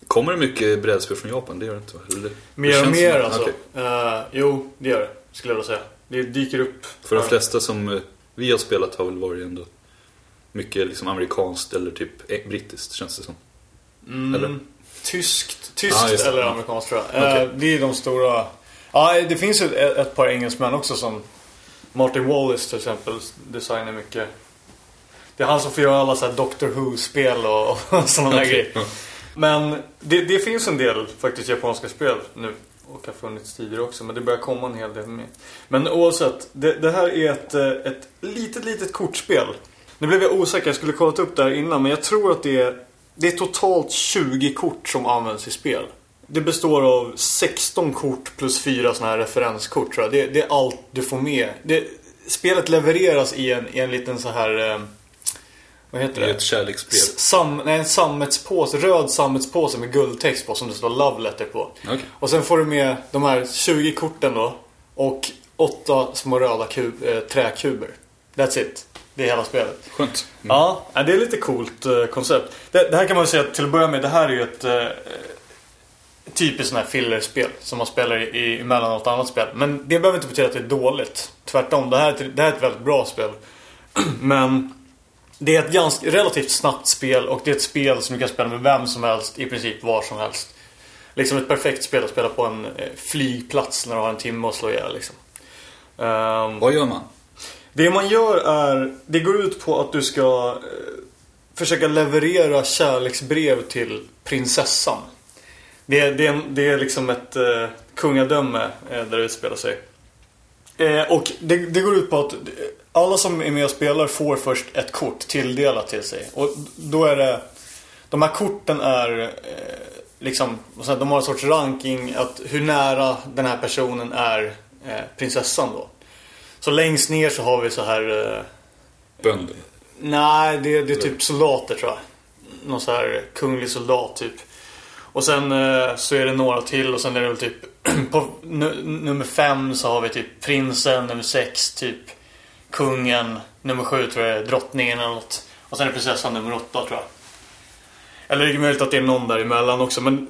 kommer det mycket brädspel från Japan? Det gör det inte va? Mer och mer som- alltså. okej. Eh, jo, det gör det. Skulle jag säga. Det dyker upp. För de flesta som eh, vi har spelat har väl varit ändå mycket liksom amerikanskt eller typ eh, brittiskt känns det som. Mm, Eller? Tyskt, tyskt Ja, just det. eller amerikanskt tror jag. Eh, det är de stora. Ja, det finns ett, ett par engelsmän också som Martin Wallace till exempel designar mycket. Det är han som får göra alla så här Doctor Who-spel och, och sådana där Okej, grejer. Men det, det finns en del faktiskt japanska spel nu. Och har funnits tidigare också. Men det börjar komma en hel del mer. Men oavsett. Det, det här är ett, eh, ett litet, litet kortspel. Nu blev jag osäker. Jag skulle kollat upp det här innan. Men jag tror att det är, det är totalt 20 kort som används i spel. Det består av 16 kort plus 4 sådana här referenskort tror jag. Det, det är allt du får med. Det, spelet levereras i en, i en liten så här... Vad heter Det är ett kärleksbrev. Sam, nej, en sammetspåse, röd sammetspåse med guldtext på som det står Love Letter på. Okej. Och sen får du med de här 20 korten då. Och åtta små röda kub, eh, träkuber. That's it. Det är hela spelet. Skönt. Ja, ja, det är lite coolt eh, koncept. Det, det här kan man säga till att börja med, det här är ju ett eh, typiskt sån här fillerspel som man spelar i, i, emellan något annat spel. Men det behöver inte betyda att det är dåligt. Tvärtom, det här, är det här är ett väldigt bra spel. Men det är ett ganska, relativt snabbt spel och det är ett spel som du kan spela med vem som helst i princip var som helst. Liksom ett perfekt spel att spela på en eh, flygplats när du har en timme att slå ihjäl liksom. Ehm, Vad gör man? Det man gör är, det går ut på att du ska eh, försöka leverera kärleksbrev till prinsessan. Det, är- det, det är liksom ett eh, kungadöme eh, där det utspelar sig. Eh, och det, det går ut på att alla som är med och spelar får först ett kort tilldelat till sig. Och då är det... De här korten är eh, liksom... De har en sorts ranking att hur nära den här personen är eh, prinsessan då. Så längst ner så har vi så här... Eh, Bönder. Nej, det, det är typ soldater tror jag. Någon så här kunglig soldat typ. Och sen eh, så är det några till och sen är det väl typ på nummer fem så har vi typ prinsen, nummer sex typ kungen, nummer sju tror jag är drottningen eller något. Och sen är prinsessan nummer åtta tror jag. Eller det är möjligt att det är någon däremellan också men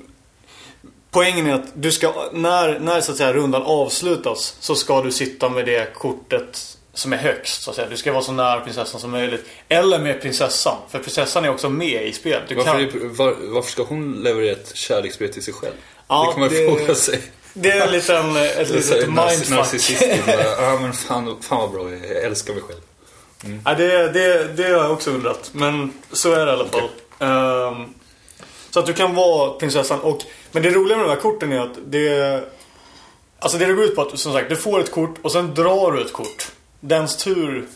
Poängen är att du ska, när, när så att säga rundan avslutas så ska du sitta med det kortet som är högst så att säga. Du ska vara så nära prinsessan som möjligt. Eller med prinsessan. För prinsessan är också med i spelet. Du Varför, kan, är, var, varför ska hon leverera ett kärleksbrev till sig själv? Ja, det kan man det- fråga sig. det är en liten, ett litet mindfuck. Narcissistiskt. Ja men fan, fan vad bra, jag älskar mig själv. Ja, det, det, det har jag också undrat. Men så är det i alla fall. Ehm, så att du kan vara prinsessan. Och, men det roliga med de här korten är att det... Alltså det det går ut på att som sagt, du får ett kort och sen drar du ett kort. Dens tur,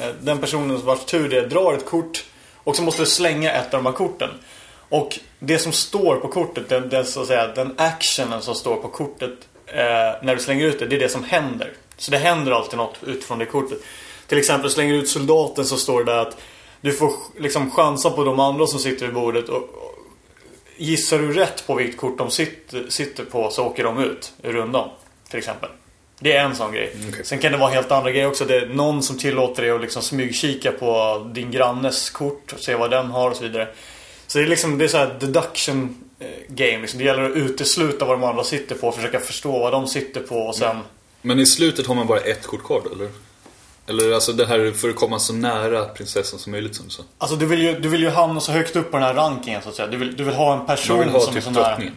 eh, den personen vars tur det är, drar ett kort. Och så måste du slänga ett av de här korten. Och det som står på kortet, den, den, så att säga, den actionen som står på kortet eh, när du slänger ut det, det är det som händer. Så det händer alltid något utifrån det kortet. Till exempel slänger du ut soldaten så står det där att du får liksom chansa på de andra som sitter vid bordet. Och, och gissar du rätt på vilket kort de sitter, sitter på så åker de ut ur rundan. Till exempel. Det är en sån grej. Okej. Sen kan det vara helt andra grejer också. Det är någon som tillåter dig att liksom smygkika på din grannes kort och se vad den har och så vidare. Så det är liksom det är så här deduction eh, game. Liksom. Det gäller att utesluta vad de andra sitter på. Försöka förstå vad de sitter på och sen... Men i slutet har man bara ett kort kvar då, eller? Eller alltså det här för att komma så nära prinsessan som möjligt som du sa. Alltså du vill ju, du vill ju hamna så högt upp på den här rankingen så att säga. Du vill, du vill ha en person vill ha som typ är så nära. drottningen.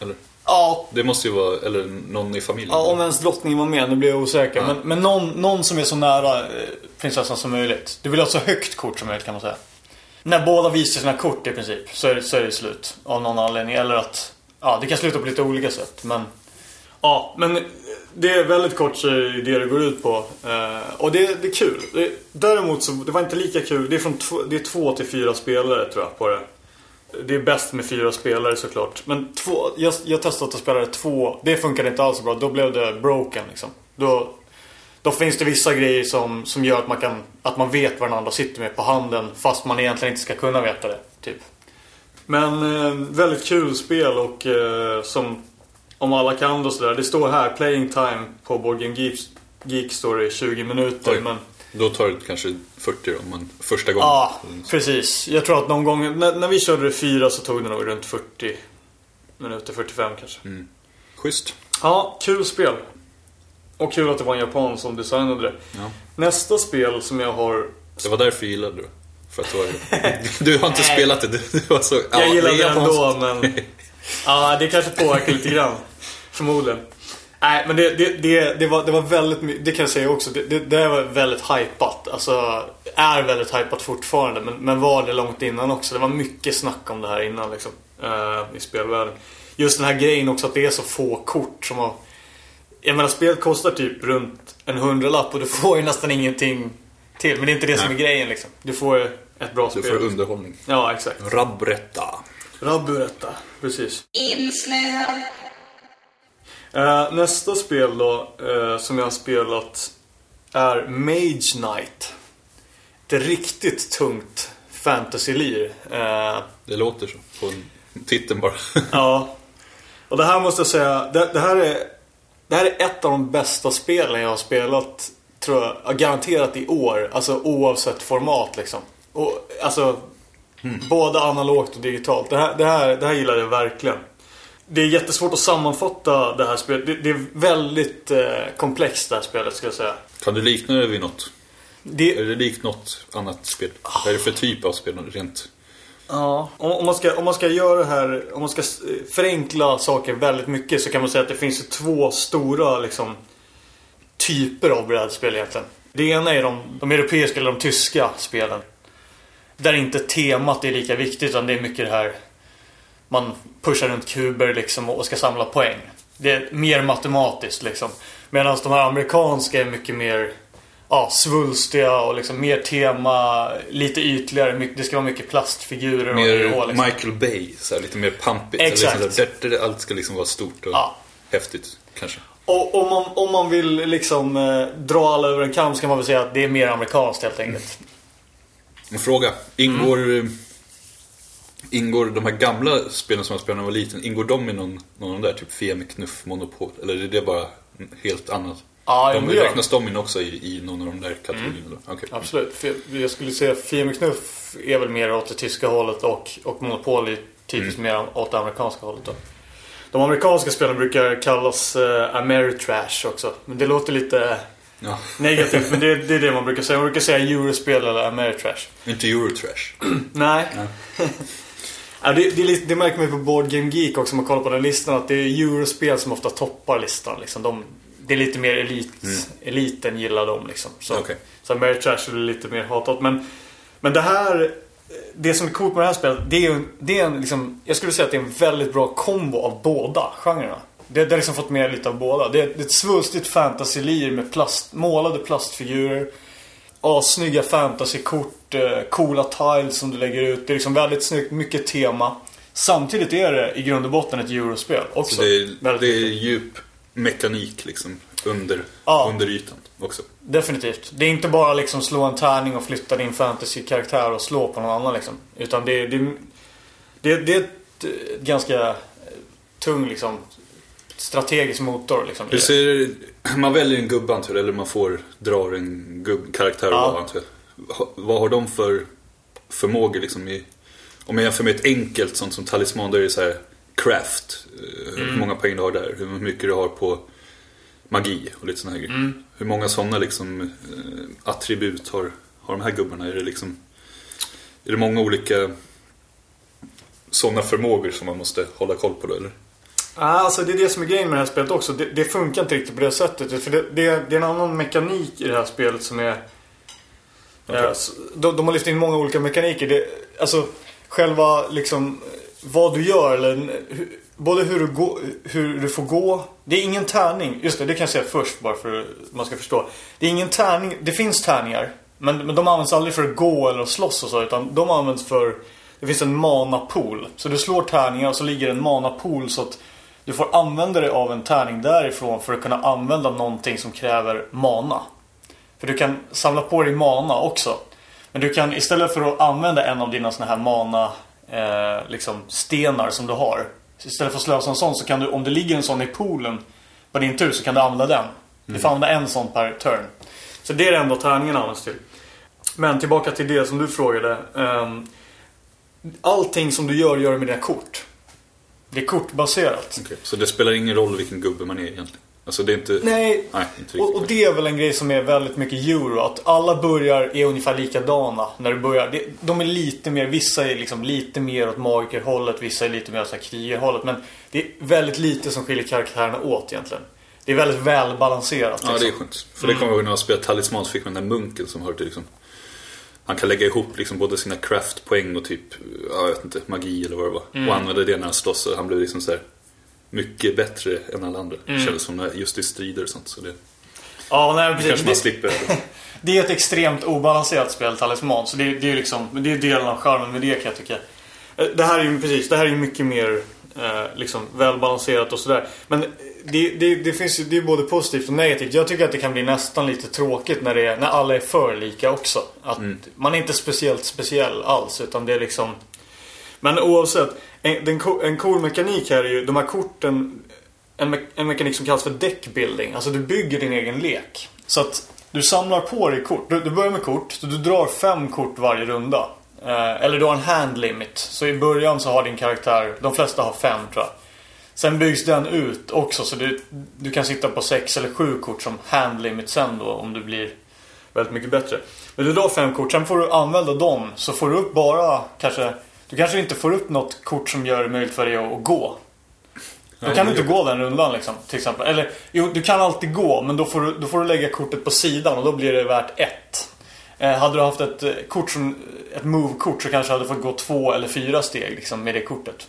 Eller? Ja, Det måste ju vara, eller någon i familjen. Ja, om ens drottningen var med, nu blir jag osäker. Ja. Men, men någon, någon som är så nära eh, prinsessan som möjligt. Du vill ha så högt kort som möjligt kan man säga. När båda visar sina kort i princip så är, det- så är det slut. Av någon anledning. Eller att, ja det kan sluta på lite olika sätt. Men, ja, men det är väldigt kort så är det det det går ut på. Eh, och det, det är kul. Det, däremot så, det var inte lika kul. Det är, från det är två till fyra spelare tror jag på det. Det är bäst med fyra spelare såklart. Men två, jag, jag testade att spela det två. Det funkade inte alls så bra. Då blev det broken liksom. Då, då finns det vissa grejer som, som gör att man, kan, att man vet vad den andra sitter med på handen. Fast man egentligen inte ska kunna veta det. Typ. Men eh, väldigt kul spel och eh, som om alla kan och sådär. Det står här playing time på Board Game Geek, Geek står det 20 minuter. Oj. Men Då tar det kanske 40 då, man, första gången. Ja, precis. Jag tror att någon gång, när, när vi körde det fyra så tog det nog runt 40 minuter, 45 kanske. Schysst. Ja, kul spel. Och kul att det var en japan som designade det. Ja. Nästa spel som jag har... Det var därför jag gillade det. För att var, du har inte spelat det. Du, du var så, ja, jag gillar är det ändå, men... Ja, det kanske påverkar lite grann. Förmodligen. Nej, men det, det, det, det, var, det var väldigt Det kan jag säga också. Det, det, det var väldigt hypat. Alltså, är väldigt hypat fortfarande. Men, men var det långt innan också. Det var mycket snack om det här innan liksom. eh, I spelvärlden. Just den här grejen också att det är så få kort som har... Jag menar, spelet kostar typ runt en hundralapp och du får ju nästan ingenting till. Men det är inte det som är Nej. grejen liksom. Du får ett bra Du spel. får underhållning. Ja, exakt. Rabbretta. Raburetta. Precis. insnöad, Eh, nästa spel då, eh, som jag har spelat är Mage Knight. Ett riktigt tungt fantasy-lir. Eh, Det låter så. På titeln bara. ja. Och det här måste jag säga, det, det, här är, det här är ett av de bästa spelen jag har spelat, tror jag, ja, garanterat i år. Alltså oavsett format liksom. Och, alltså, både analogt och digitalt. Det här, det, här, det här gillar jag verkligen. Det är jättesvårt att sammanfatta det här spelet. Det, det är väldigt eh, komplext det här spelet ska jag säga. Kan du likna det vid något? Det, Är det likt något annat spel? Vad är det för typ av spel rent? Ja, om, om, man ska, om man ska göra det här, om man ska eh, förenkla saker väldigt mycket så kan man säga att det finns två stora liksom, typer av brädspel egentligen. Det ena är de, de europeiska eller de tyska spelen. Där inte temat är lika viktigt utan det är mycket det här man pushar runt kuber liksom och ska samla poäng. Det är mer matematiskt liksom. Medan de här amerikanska är mycket mer ja, svulstiga och liksom mer tema, lite ytligare. mycket- Det ska vara mycket plastfigurer och Mer och liksom. Michael Bay, så här, lite mer pampigt. Exakt. Eller liksom, där, där allt ska liksom vara stort och Ja. häftigt kanske. Och om man, om man vill liksom eh, dra alla över en kam så kan man väl säga att det är mer amerikanskt helt enkelt. En fråga. Ingår, Mm. Ingår de här gamla spelen som jag spelade när jag var liten, ingår de i någon, någon av de där? Typ Femi, Knuff, Monopol? Eller är det bara helt annat? Ja, de de. räknas de in också i, i någon av de där kategorierna? då? Okej. Absolut. Jag skulle säga Fiem Knuff är väl mer åt det tyska hållet och, och Monopol är typiskt mer åt det amerikanska hållet då. De amerikanska spelen brukar kallas uh, Ameritrash också. Men det låter lite Ja. negativt. men det, det är det man brukar säga. Man brukar säga Eurospel eller Ameritrash. Inte Eurotrash. Nej. ja, det, det, det märker man ju på Board Game Geek också om man kollar på den listan. Att det är Eurospel som ofta toppar listan. Liksom. De, det är lite mer elit, eliten gillar dem liksom. Så, Okej. så Ameritrash är lite mer hatat. Men, men det här... Det som är coolt med det här spelet, det är, det är en liksom, Jag skulle säga att det är en väldigt bra kombo av båda genrerna. Det, det har liksom fått med lite av båda. Det är, det är ett svulstigt fantasylir med plast, målade plastfigurer. Assnygga fantasykort, eh, coola tiles som du lägger ut. Det är liksom väldigt snyggt, mycket tema. Samtidigt är det i grund och botten ett eurospel också. Så det är, det är djup mekanik liksom under, Ja. under ytan också. Definitivt. Det är inte bara liksom slå en tärning och flytta din fantasy-karaktär och slå på någon annan liksom. Utan det, det, det, det är ett eh, ganska eh, tung liksom strategisk motor liksom. Hur ser, man väljer en jag, eller man får dra en gubb, karaktär Ja. Ha- Vad har de för förmågor liksom i... Om jag jämför med ett enkelt sånt som talisman, då är det så här craft. eh, Hur Mm. många poäng du har där, hur mycket du har på magi och lite såna här grejer. Mm. Hur många sådana liksom eh, attribut har, har de här gubbarna? Är det liksom... Är det många olika sådana förmågor som man måste hålla koll på då eller? Ja, alltså det är det som är grejen med det här spelet också. Det, det funkar inte riktigt på det sättet. För det, det, det är en annan mekanik i det här spelet som är... S- de, de har lyft in många olika mekaniker. Det, alltså själva liksom vad du gör eller både hur du, gå, hur du får gå. Det är ingen tärning. Just det, det kan jag säga först bara för att man ska förstå. Det är ingen tärning. Det finns tärningar. Men, men de används aldrig för att gå eller att slåss och så. Utan de används för... Det finns en mana-pool. Så du slår tärningar och så ligger en mana-pool så att du får använda dig av en tärning därifrån för att kunna använda någonting som kräver mana. För du kan samla på dig mana också. Men du kan istället för att använda en av dina såna här mana eh, liksom stenar som du har. Istället för att slösa en sån så kan du, om det ligger en sån i poolen på din tur så kan du använda den. Du får använda en sån per turn. Så det är det enda tärningen används till. Men tillbaka till det som du frågade. Ehm, allting som du gör, gör du med dina kort. Det är kortbaserat. Okej, Så det spelar ingen roll vilken gubbe man är egentligen? Alltså det är inte... Nej, Nej, inte. Och, och det är väl en grej som är väldigt mycket euro. Att alla börjar är ungefär likadana när du börjar. Det, de är lite mer, vissa är liksom lite mer åt magikerhållet, vissa är lite mer åt krigarhållet. Men det är väldigt lite som skiljer karaktärerna åt egentligen. Det är väldigt välbalanserat. Ja, det är liksom. skönt. För det kommer jag ihåg när jag spelade Talisman så fick man den där munken som hör till liksom... Han kan lägga ihop liksom både sina craftpoäng och typ, ja, jag vet inte, magi eller vad det var. Mm. Och använde det när han slåss han blev liksom så här mycket bättre än alla andra. Mm. Kändes som just i strider och sånt. Så det Ja, nej, precis. kanske man slipper. det är ett extremt obalanserat spel, Talisman. Så det, det är liksom, det är delen av charmen med det kan jag tycka. Eh, Det här är ju precis, det här är ju mycket mer eh, liksom välbalanserat och sådär. Men det, det, det finns ju, det är både positivt och negativt. Jag tycker att det kan bli nästan lite tråkigt när, det är, när alla är för lika också. Att Man är inte speciellt speciell alls utan det är liksom men oavsett, en, en cool mekanik här är ju de här korten en, me- en mekanik som kallas för deckbuilding. Alltså du bygger din egen lek. Så att du samlar på dig kort. Du, du börjar med kort, så du drar fem kort varje runda. Eh, eller du har en hand limit. Så i början så har din karaktär, de flesta har fem tror jag. Sen byggs den ut också så du, du kan sitta på sex eller sju kort som hand limit sen då om du blir väldigt mycket bättre. Men du drar fem kort, sen får du använda dem. Så får du upp bara kanske, du kanske inte får upp något kort som gör det möjligt för dig att, gå. Då kan du inte gå den rundan liksom, till exempel. Eller jo, du kan alltid gå, men då får du, då får du lägga kortet på sidan och då blir det värt ett. Eh, hade du haft ett eh, kort som, ett move-kort så kanske du hade fått gå två eller fyra steg liksom, med det kortet.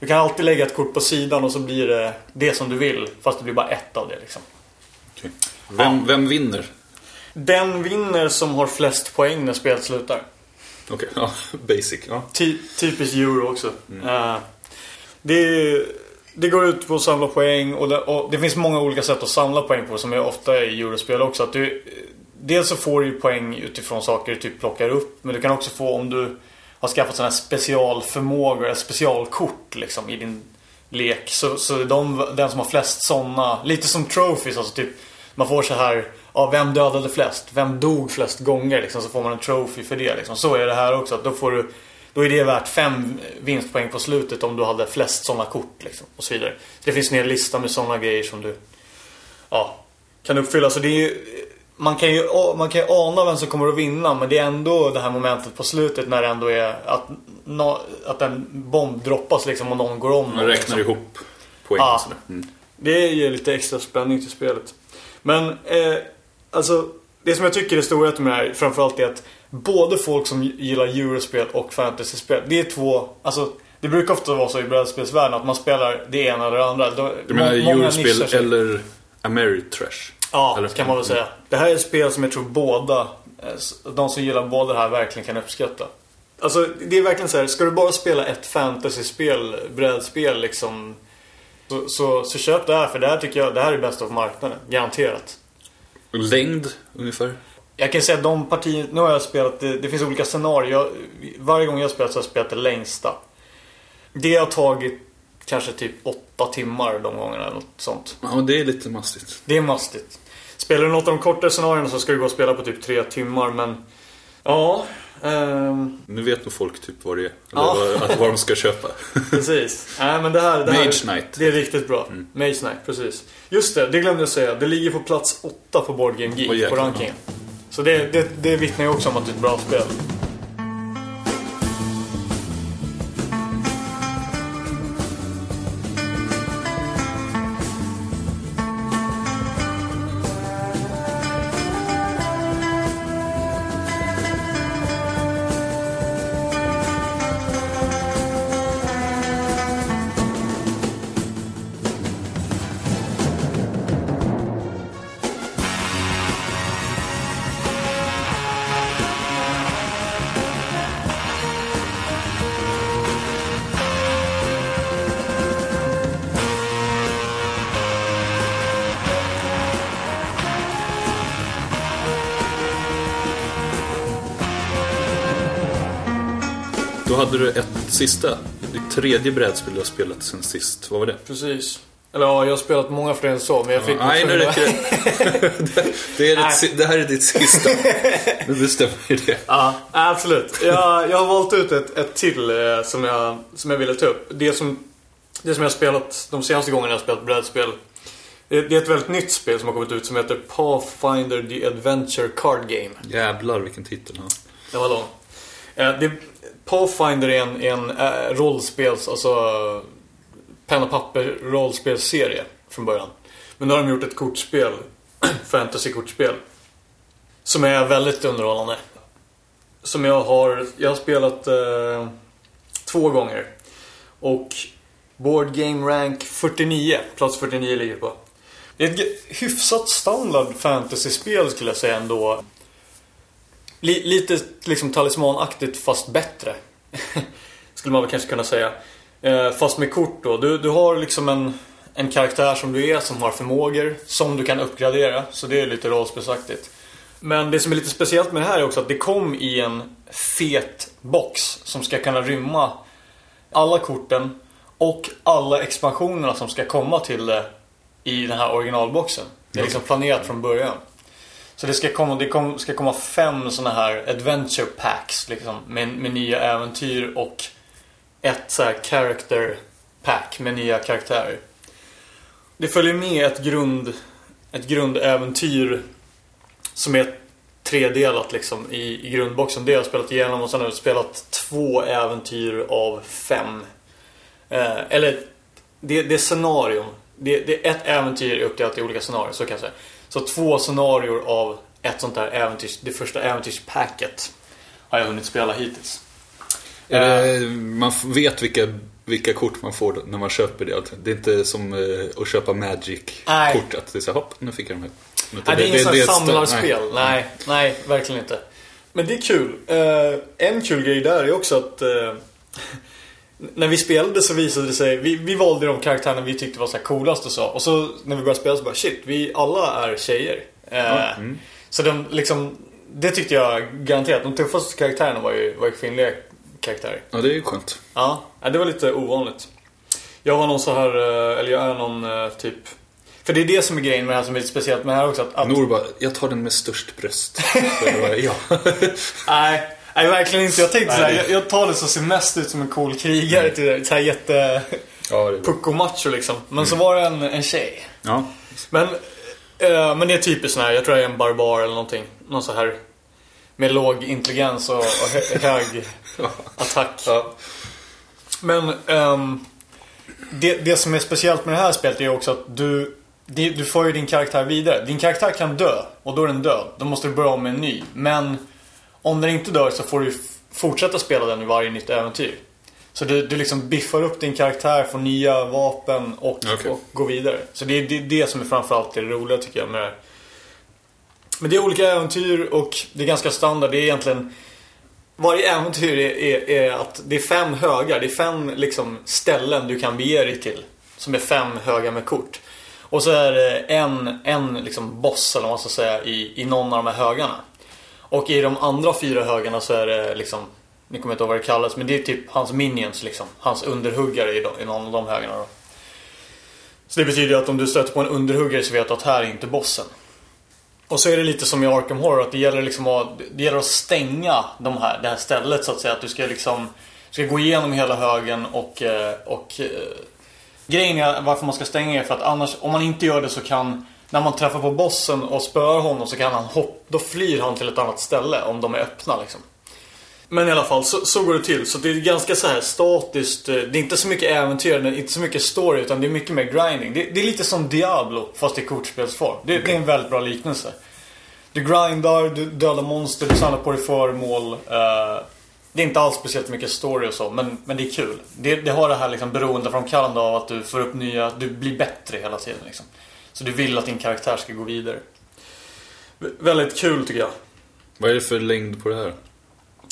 Du kan alltid lägga ett kort på sidan och så blir det det som du vill, fast det blir bara ett av det liksom. Vem, vem vinner? Den vinner som har flest poäng när spelet slutar. Okej, ja, basic. Ja. Ty, typiskt euro också. Eh, det, det går ut på att samla poäng och det, och det finns många olika sätt att samla poäng på som är ofta i eurospel också. Att du, dels så får du poäng utifrån saker du typ plockar upp. Men du kan också få om du har skaffat sådana här specialförmågor, specialkort liksom i din lek. Så, så de, den som har flest sådana, lite som trophies, alltså typ man får så här, ja vem dödade flest? Vem dog flest gånger? Liksom, så får man en trophy för det. Liksom. Så är det här också. Att då, får du, då är det värt fem vinstpoäng på slutet om du hade flest sådana kort. Liksom, och så vidare. Så det finns en hel lista med sådana grejer som du ja, kan uppfylla. Så det är ju, man, kan ju, man kan ju ana vem som kommer att vinna men det är ändå det här momentet på slutet när det ändå är att, nå- att en bomb droppas liksom och någon går om. Man räknar liksom. ihop poäng Ja. Mm. Det ger lite extra spänning till spelet. Men eh, alltså det som jag tycker är storheten med det här framförallt är att både folk som gillar eurospel och fantasyspel, det är två, alltså det brukar ofta vara så i brädspelsvärlden att man spelar det ena eller det andra. Du menar eurospel eller Ameritrash? Ja, Eller- kan man väl säga. Det här är ett spel som jag tror båda, eh, de som gillar båda det här verkligen kan uppskatta. Alltså det är verkligen så här, ska du bara spela ett fantasyspel, brädspel liksom. Så, så, så köp det här för det här tycker jag, det här är bäst av marknaden. Garanterat. Längd ungefär? Jag kan säga att de partier, nu har jag spelat, det, det finns olika scenarier. Jag, varje gång jag spelat så har jag spelat det längsta. Det har tagit kanske typ åtta timmar de gångerna eller något sånt. Ja, men det är lite mastigt. Det är mastigt. Spelar du något av de kortare scenarierna så ska du gå och spela på typ tre timmar men... Ja, ehm, Nu vet nog folk typ vad det är. Eller Ja. vad, att vad de ska köpa. precis. Nej men det här... Det här Mage Knight. Det är riktigt bra. Mage Knight, precis. Just det, det glömde jag säga. Det ligger på plats åtta på Board Game Geek jäklar. på rankingen. Så det, det, det vittnar ju också om att det är ett bra spel. Hade du ett sista. Ditt tredje brädspel du har spelat sen sist. Vad var det? Precis. Eller ja, jag har spelat många fler än så men jag fick... Nej, nu räcker det. det, är ditt, det här är ditt sista. Nu bestämmer vi det. Ja, absolut. Jag, jag har valt ut ett, ett till eh, som, jag, som jag ville ta upp. Det som, det som jag har spelat de senaste gångerna jag har spelat brädspel. Det, det är ett väldigt nytt spel som har kommit ut som heter Pathfinder The Adventure Card Game. Jävlar vilken titel. Ja. Den var lång. Eh, det, Pathfinder är en, en äh, rollspels, alltså penna och papper rollspelsserie från början. Men nu har de gjort ett kortspel, fantasy-kortspel. Som är väldigt underhållande. Som jag har, jag har spelat eh, två gånger. Och Board Game Rank 49, plats 49 ligger på. Det är ett hyfsat standard fantasy-spel skulle jag säga ändå. Li- lite liksom talismanaktigt fast bättre. Skulle man väl kanske kunna säga. Eh, fast med kort då. Du, du har liksom en, en karaktär som du är som har förmågor som du kan uppgradera. Så det är lite rollspelsaktigt. Men det som är lite speciellt med det här är också att det kom i en fet box som ska kunna rymma alla korten och alla expansionerna som ska komma till det i den här originalboxen. Det är liksom planerat från början. Så det ska komma, det kom, ska komma fem sådana här adventure packs liksom, med, med nya äventyr och ett så här character pack med nya karaktärer. Det följer med ett grund ett grundäventyr som är tredelat liksom i, i grundboxen. Det har jag spelat igenom och sen har jag spelat två äventyr av fem. Eh, eller det, det är scenarion. Det, det är ett äventyr uppdelat i olika scenarier, så kan jag säga. Så två scenarier av ett sånt där äventyrs, det första äventyrspacket har jag hunnit spela hittills. Eh, man vet vilka, vilka kort man får när man köper det. Alltså. Det är inte som eh, att köpa. Magic-kort. Att det är så hopp, nu fick jag de här. Nej, det är inget sånt samlarspel. nej. Nej, nej, verkligen inte. Men det är kul. Eh, en kul grej där är också att eh, när vi spelade så visade det sig, vi, vi valde de karaktärerna vi tyckte var så coolast och så. Och så när vi började spela så bara shit, vi alla är tjejer. Eh, mm. Så de liksom, det tyckte jag garanterat. De tuffaste karaktärerna var ju, var ju kvinnliga karaktärer. Ja, det är ju skönt. Ja, det var lite ovanligt. Jag var någon så här, eh, eller jag är någon eh, typ... För det är det som är grejen med det här som är lite speciellt med det här också. Att, att, Nor bara, jag tar den med störst bröst. Ja. nej, nej, verkligen inte. Jag tänkte såhär, det- jag, jag tar det som ser mest ut som en cool krigare. Till det. Så här jätte... ja, det. Pucko macho liksom. Men så var det en, en tjej. ja. Men, eh, men det är typiskt sån här, jag tror jag är en barbar eller någonting. Någon så här med låg intelligens och, och hö- hög attack. ja. Men ehm, det, det som är speciellt med det här spelet är också att du, det- du får ju din karaktär vidare. Din karaktär kan dö och då är den död. Då måste du börja om med en ny. Men om den inte dör så får du fortsätta spela den i varje nytt äventyr. Så du, du liksom biffar upp din karaktär, får nya vapen och, Okej. och går vidare. Så det är det, det som är framförallt det roliga tycker jag med det. Men det är olika äventyr och det är ganska standard. Det är egentligen varje äventyr är, är, är att det är fem högar. Det är fem liksom, ställen du kan bege dig till. Som är fem högar med kort. Och så är det en, en liksom boss, eller vad man ska säga, i, i någon av de här högarna. Och i de andra fyra högarna så är det liksom, ni kommer inte ihåg vad det kallas, men det är typ hans minions liksom. Hans underhuggare i, de, i någon av de högarna då. Så det betyder att om du stöter på en underhuggare så vet du att här är inte bossen. Och så är det lite som i Arkham Horror att det gäller liksom att, det gäller att stänga de här, det här stället så att säga. Att du ska liksom ska gå igenom hela högen och, eh, och eh, grejen är varför man ska stänga är för att annars, om man inte gör det så kan när man träffar på bossen och spöar honom så kan han hoppa, då flyr han till ett annat ställe om de är öppna liksom. Men i alla fall, så, så går det till. Så det är ganska så här statiskt. eh, Det är inte så mycket äventyr, inte så mycket story, utan det är mycket mer grinding. Det, det är lite som Diablo, fast i kortspelsform. Det, det är en väldigt bra liknelse. Du grindar, du dödar monster, du samlar på dig föremål. eh, det är inte alls speciellt mycket story och så, men, men det är kul. Det, det har det här liksom beroendeframkallande av att du får upp nya, du blir bättre hela tiden liksom. Så du vill att din karaktär ska gå vidare. Vä- väldigt kul tycker jag. Vad är det för längd på det här?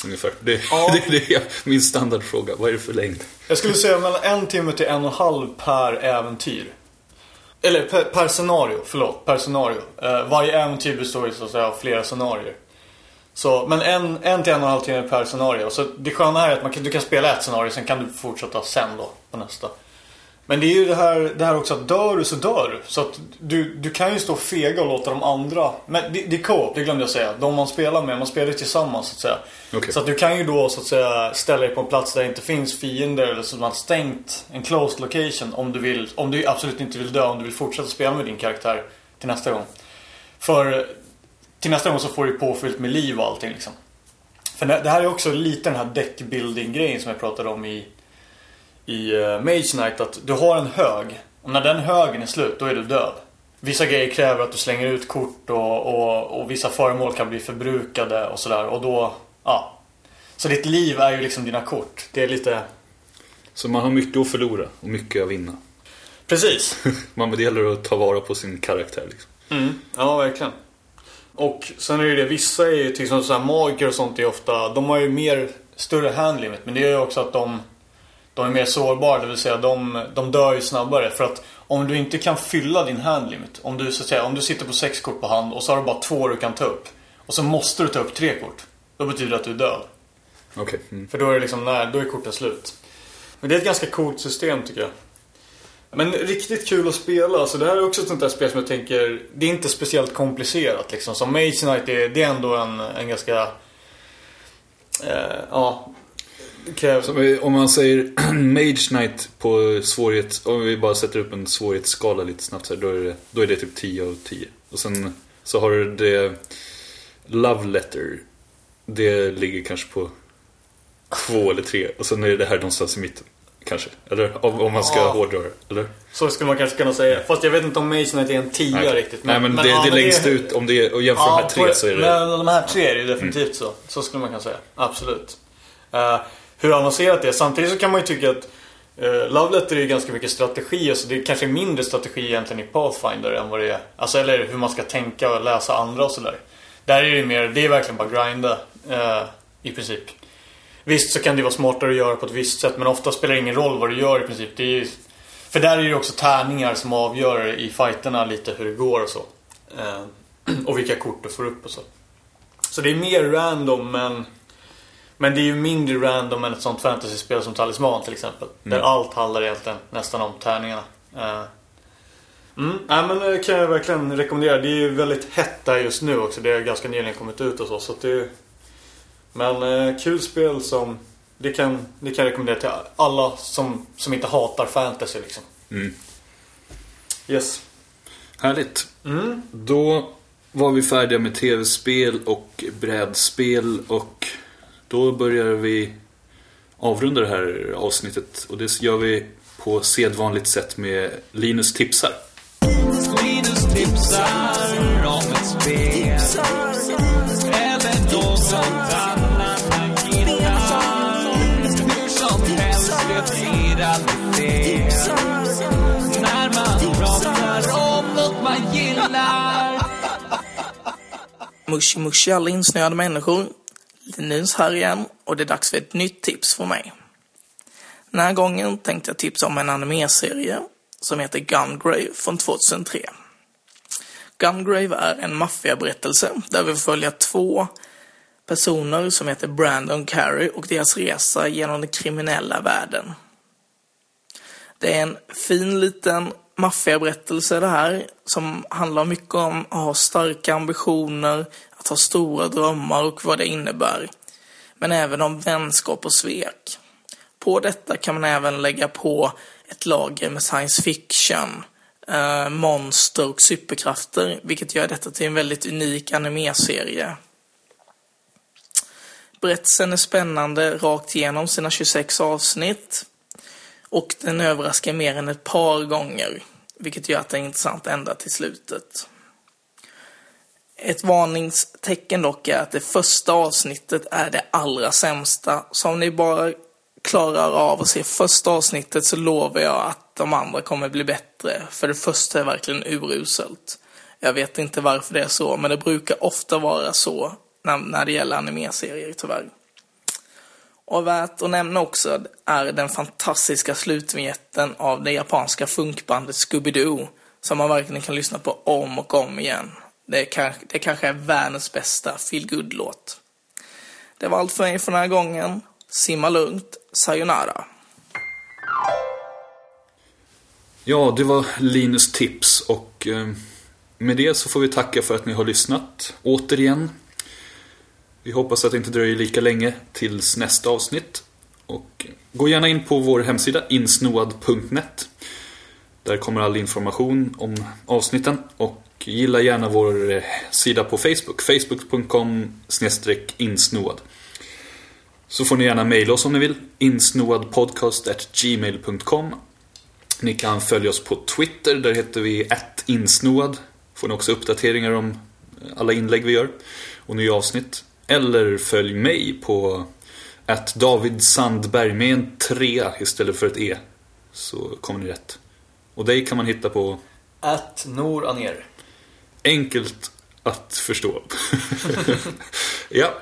Ungefär. Det, Ja. det, det är min standardfråga. Vad är det för längd? Jag skulle säga mellan en timme till en och en halv per äventyr. Eller per, per scenario, förlåt. Per scenario. Eh, varje äventyr består ju så att säga av flera scenarier. Så, men en, en till en och en halv timme per scenario. Så det sköna här är att man kan, du kan spela ett scenario, sen kan du fortsätta sen då på nästa. Men det är ju det här, det här också att dör du så dör du. Så att du, du kan ju stå fega och låta de andra... Men det, det är co-op, det glömde jag säga. De man spelar med, man spelar ju tillsammans så att säga. Okej. Så att du kan ju då så att säga ställa dig på en plats där det inte finns fiender eller så man har stängt en closed location om du vill. Om du absolut inte vill dö, om du vill fortsätta spela med din karaktär till nästa gång. För till nästa gång så får du påfyllt med liv och allting liksom. För det det här är också lite den här deckbuilding grejen som jag pratade om i i uh, Mage Knight att du har en hög. Och när den högen är slut, då är du död. Vissa grejer kräver att du slänger ut kort och, och, och vissa föremål kan bli förbrukade och sådär. Och då, ja. Så ditt liv är ju liksom dina kort. Det är lite... Så man har mycket att förlora och mycket att vinna. Precis. Man det gäller att ta vara på sin karaktär. Liksom. Mm, ja, verkligen. Och sen är det det, vissa är ju till exempel så här magiker och sånt är ofta, de har ju mer, större handlimit. Men det gör ju också att de, de är mer sårbara, det vill säga de, de dör ju snabbare. För att om du inte kan fylla din handlimit, om du, så att säga, om du sitter på sex kort på hand och så har du bara två du kan ta upp. Och så måste du ta upp tre kort. Då betyder det att du är död. Okej. Mm. För då är det liksom, nej, då är korten slut. Men det är ett ganska coolt system tycker jag. Men riktigt kul att spela. Alltså det här är också ett sånt där spel som jag tänker, det är inte speciellt komplicerat liksom. Som Mage Knight är, det är ändå en, en ganska, eh, ja, eh, om man säger Mage Knight på svårighet, om vi bara sätter upp en svårighetsskala lite snabbt så här, då, är det, då är det typ 10 av 10. Och sen så har du det Love Letter. Det ligger kanske på två eller tre. Och sen är det här någonstans i mitten. kanske. Eller om om man ska Ja. hårdra det. Eller? Så skulle man kanske kunna säga. Fast jag vet inte om Masonite är en tia Nej, riktigt. Nej, men, det, ja, det är men längst ut. Om det är, och jämför de här tre så är det... Mm. Men de här tre är det ju definitivt så. Så skulle man kunna säga. Absolut. Eh, hur avancerat det är. Samtidigt så kan man ju tycka att uh, Love Letter är ju ganska mycket strategi. alltså det kanske är mindre strategi egentligen i Pathfinder än vad det är. Alltså eller hur man ska tänka och läsa andra och sådär. Där är det ju mer, det är verkligen bara grinda. eh, I princip. Visst så kan det vara smartare att göra på ett visst sätt men ofta spelar det ingen roll vad du gör i princip. Det är ju, för där är det ju också tärningar som avgör i fighterna lite hur det går och så. Eh, och vilka kort du får upp och så. Så det är mer random men men det är ju mindre random än ett sånt fantasyspel som Talisman till exempel. Där allt handlar egentligen nästan om tärningarna. Eh, Mm, nej, men det kan jag verkligen rekommendera. Det är ju väldigt hett där just nu också. Det har ganska nyligen kommit ut och så. så att det är, men eh, kul spel som det kan, det kan jag rekommendera till alla som, som inte hatar fantasy liksom. Mm. Yes. Härligt. Mm. Då var vi färdiga med tv-spel och brädspel och då börjar vi avrunda det här avsnittet och det gör vi på sedvanligt sätt med Linus tipsar. Linus tipsar om ett spel Eller något annat han gillar Hur som helst, det blir aldrig fel När man pratar om något man gillar Mushi mushi alla insnöade människor. Linus här igen och det är dags för ett nytt tips från mig. Den här gången tänkte jag tipsa om en animeserie som heter Gungrave från 2003. Gungrave är en maffiaberättelse där vi följer två personer som heter Brandon Carey och deras resa genom den kriminella världen. Det är en fin liten maffiaberättelse det här som handlar mycket om att ha starka ambitioner, att ha stora drömmar och vad det innebär. Men även om vänskap och svek. På detta kan man även lägga på ett lager med science fiction, eh, monster och superkrafter, vilket gör detta till en väldigt unik animeserie. Berättelsen är spännande rakt igenom sina 26 avsnitt. Och den överraskar mer än ett par gånger, vilket gör att det är intressant ända till slutet. Ett varningstecken dock är att det första avsnittet är det allra sämsta. Så om ni bara klarar av att se första avsnittet så lovar jag att de andra kommer bli bättre. För det första är verkligen uruselt. Jag vet inte varför det är så, men det brukar ofta vara så när, när det gäller animeserier tyvärr. Och värt att nämna också är den fantastiska slutvinjetten av det japanska funkbandet Scooby-Doo som man verkligen kan lyssna på om och om igen. Det, kan, det kanske är världens bästa feel låt Det var allt för mig för den här gången. Simma lugnt. Sayonara. Ja, det var Linus tips och eh, med det så får vi tacka för att ni har lyssnat återigen. Vi hoppas att det inte dröjer lika länge tills nästa avsnitt. Och gå gärna in på vår hemsida insnoad.net. Där kommer all information om avsnitten och gilla gärna vår eh, sida på Facebook. Facebook.com insnoad. Så får ni gärna mejla oss om ni vill. insnoadpodcast.gmail.com Ni kan följa oss på Twitter. Där heter vi insnoad. Får ni också uppdateringar om eh, alla inlägg vi gör och nya avsnitt. Eller följ mig på att David Sandberg med en 3 istället för ett E. Så kommer ni rätt. Och dig kan man hitta på Att Nor Aner enkelt att förstå. ja,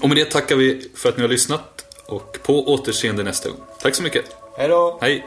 och med det tackar vi för att ni har lyssnat och på återseende nästa gång. Tack så mycket. Hej då! Hej!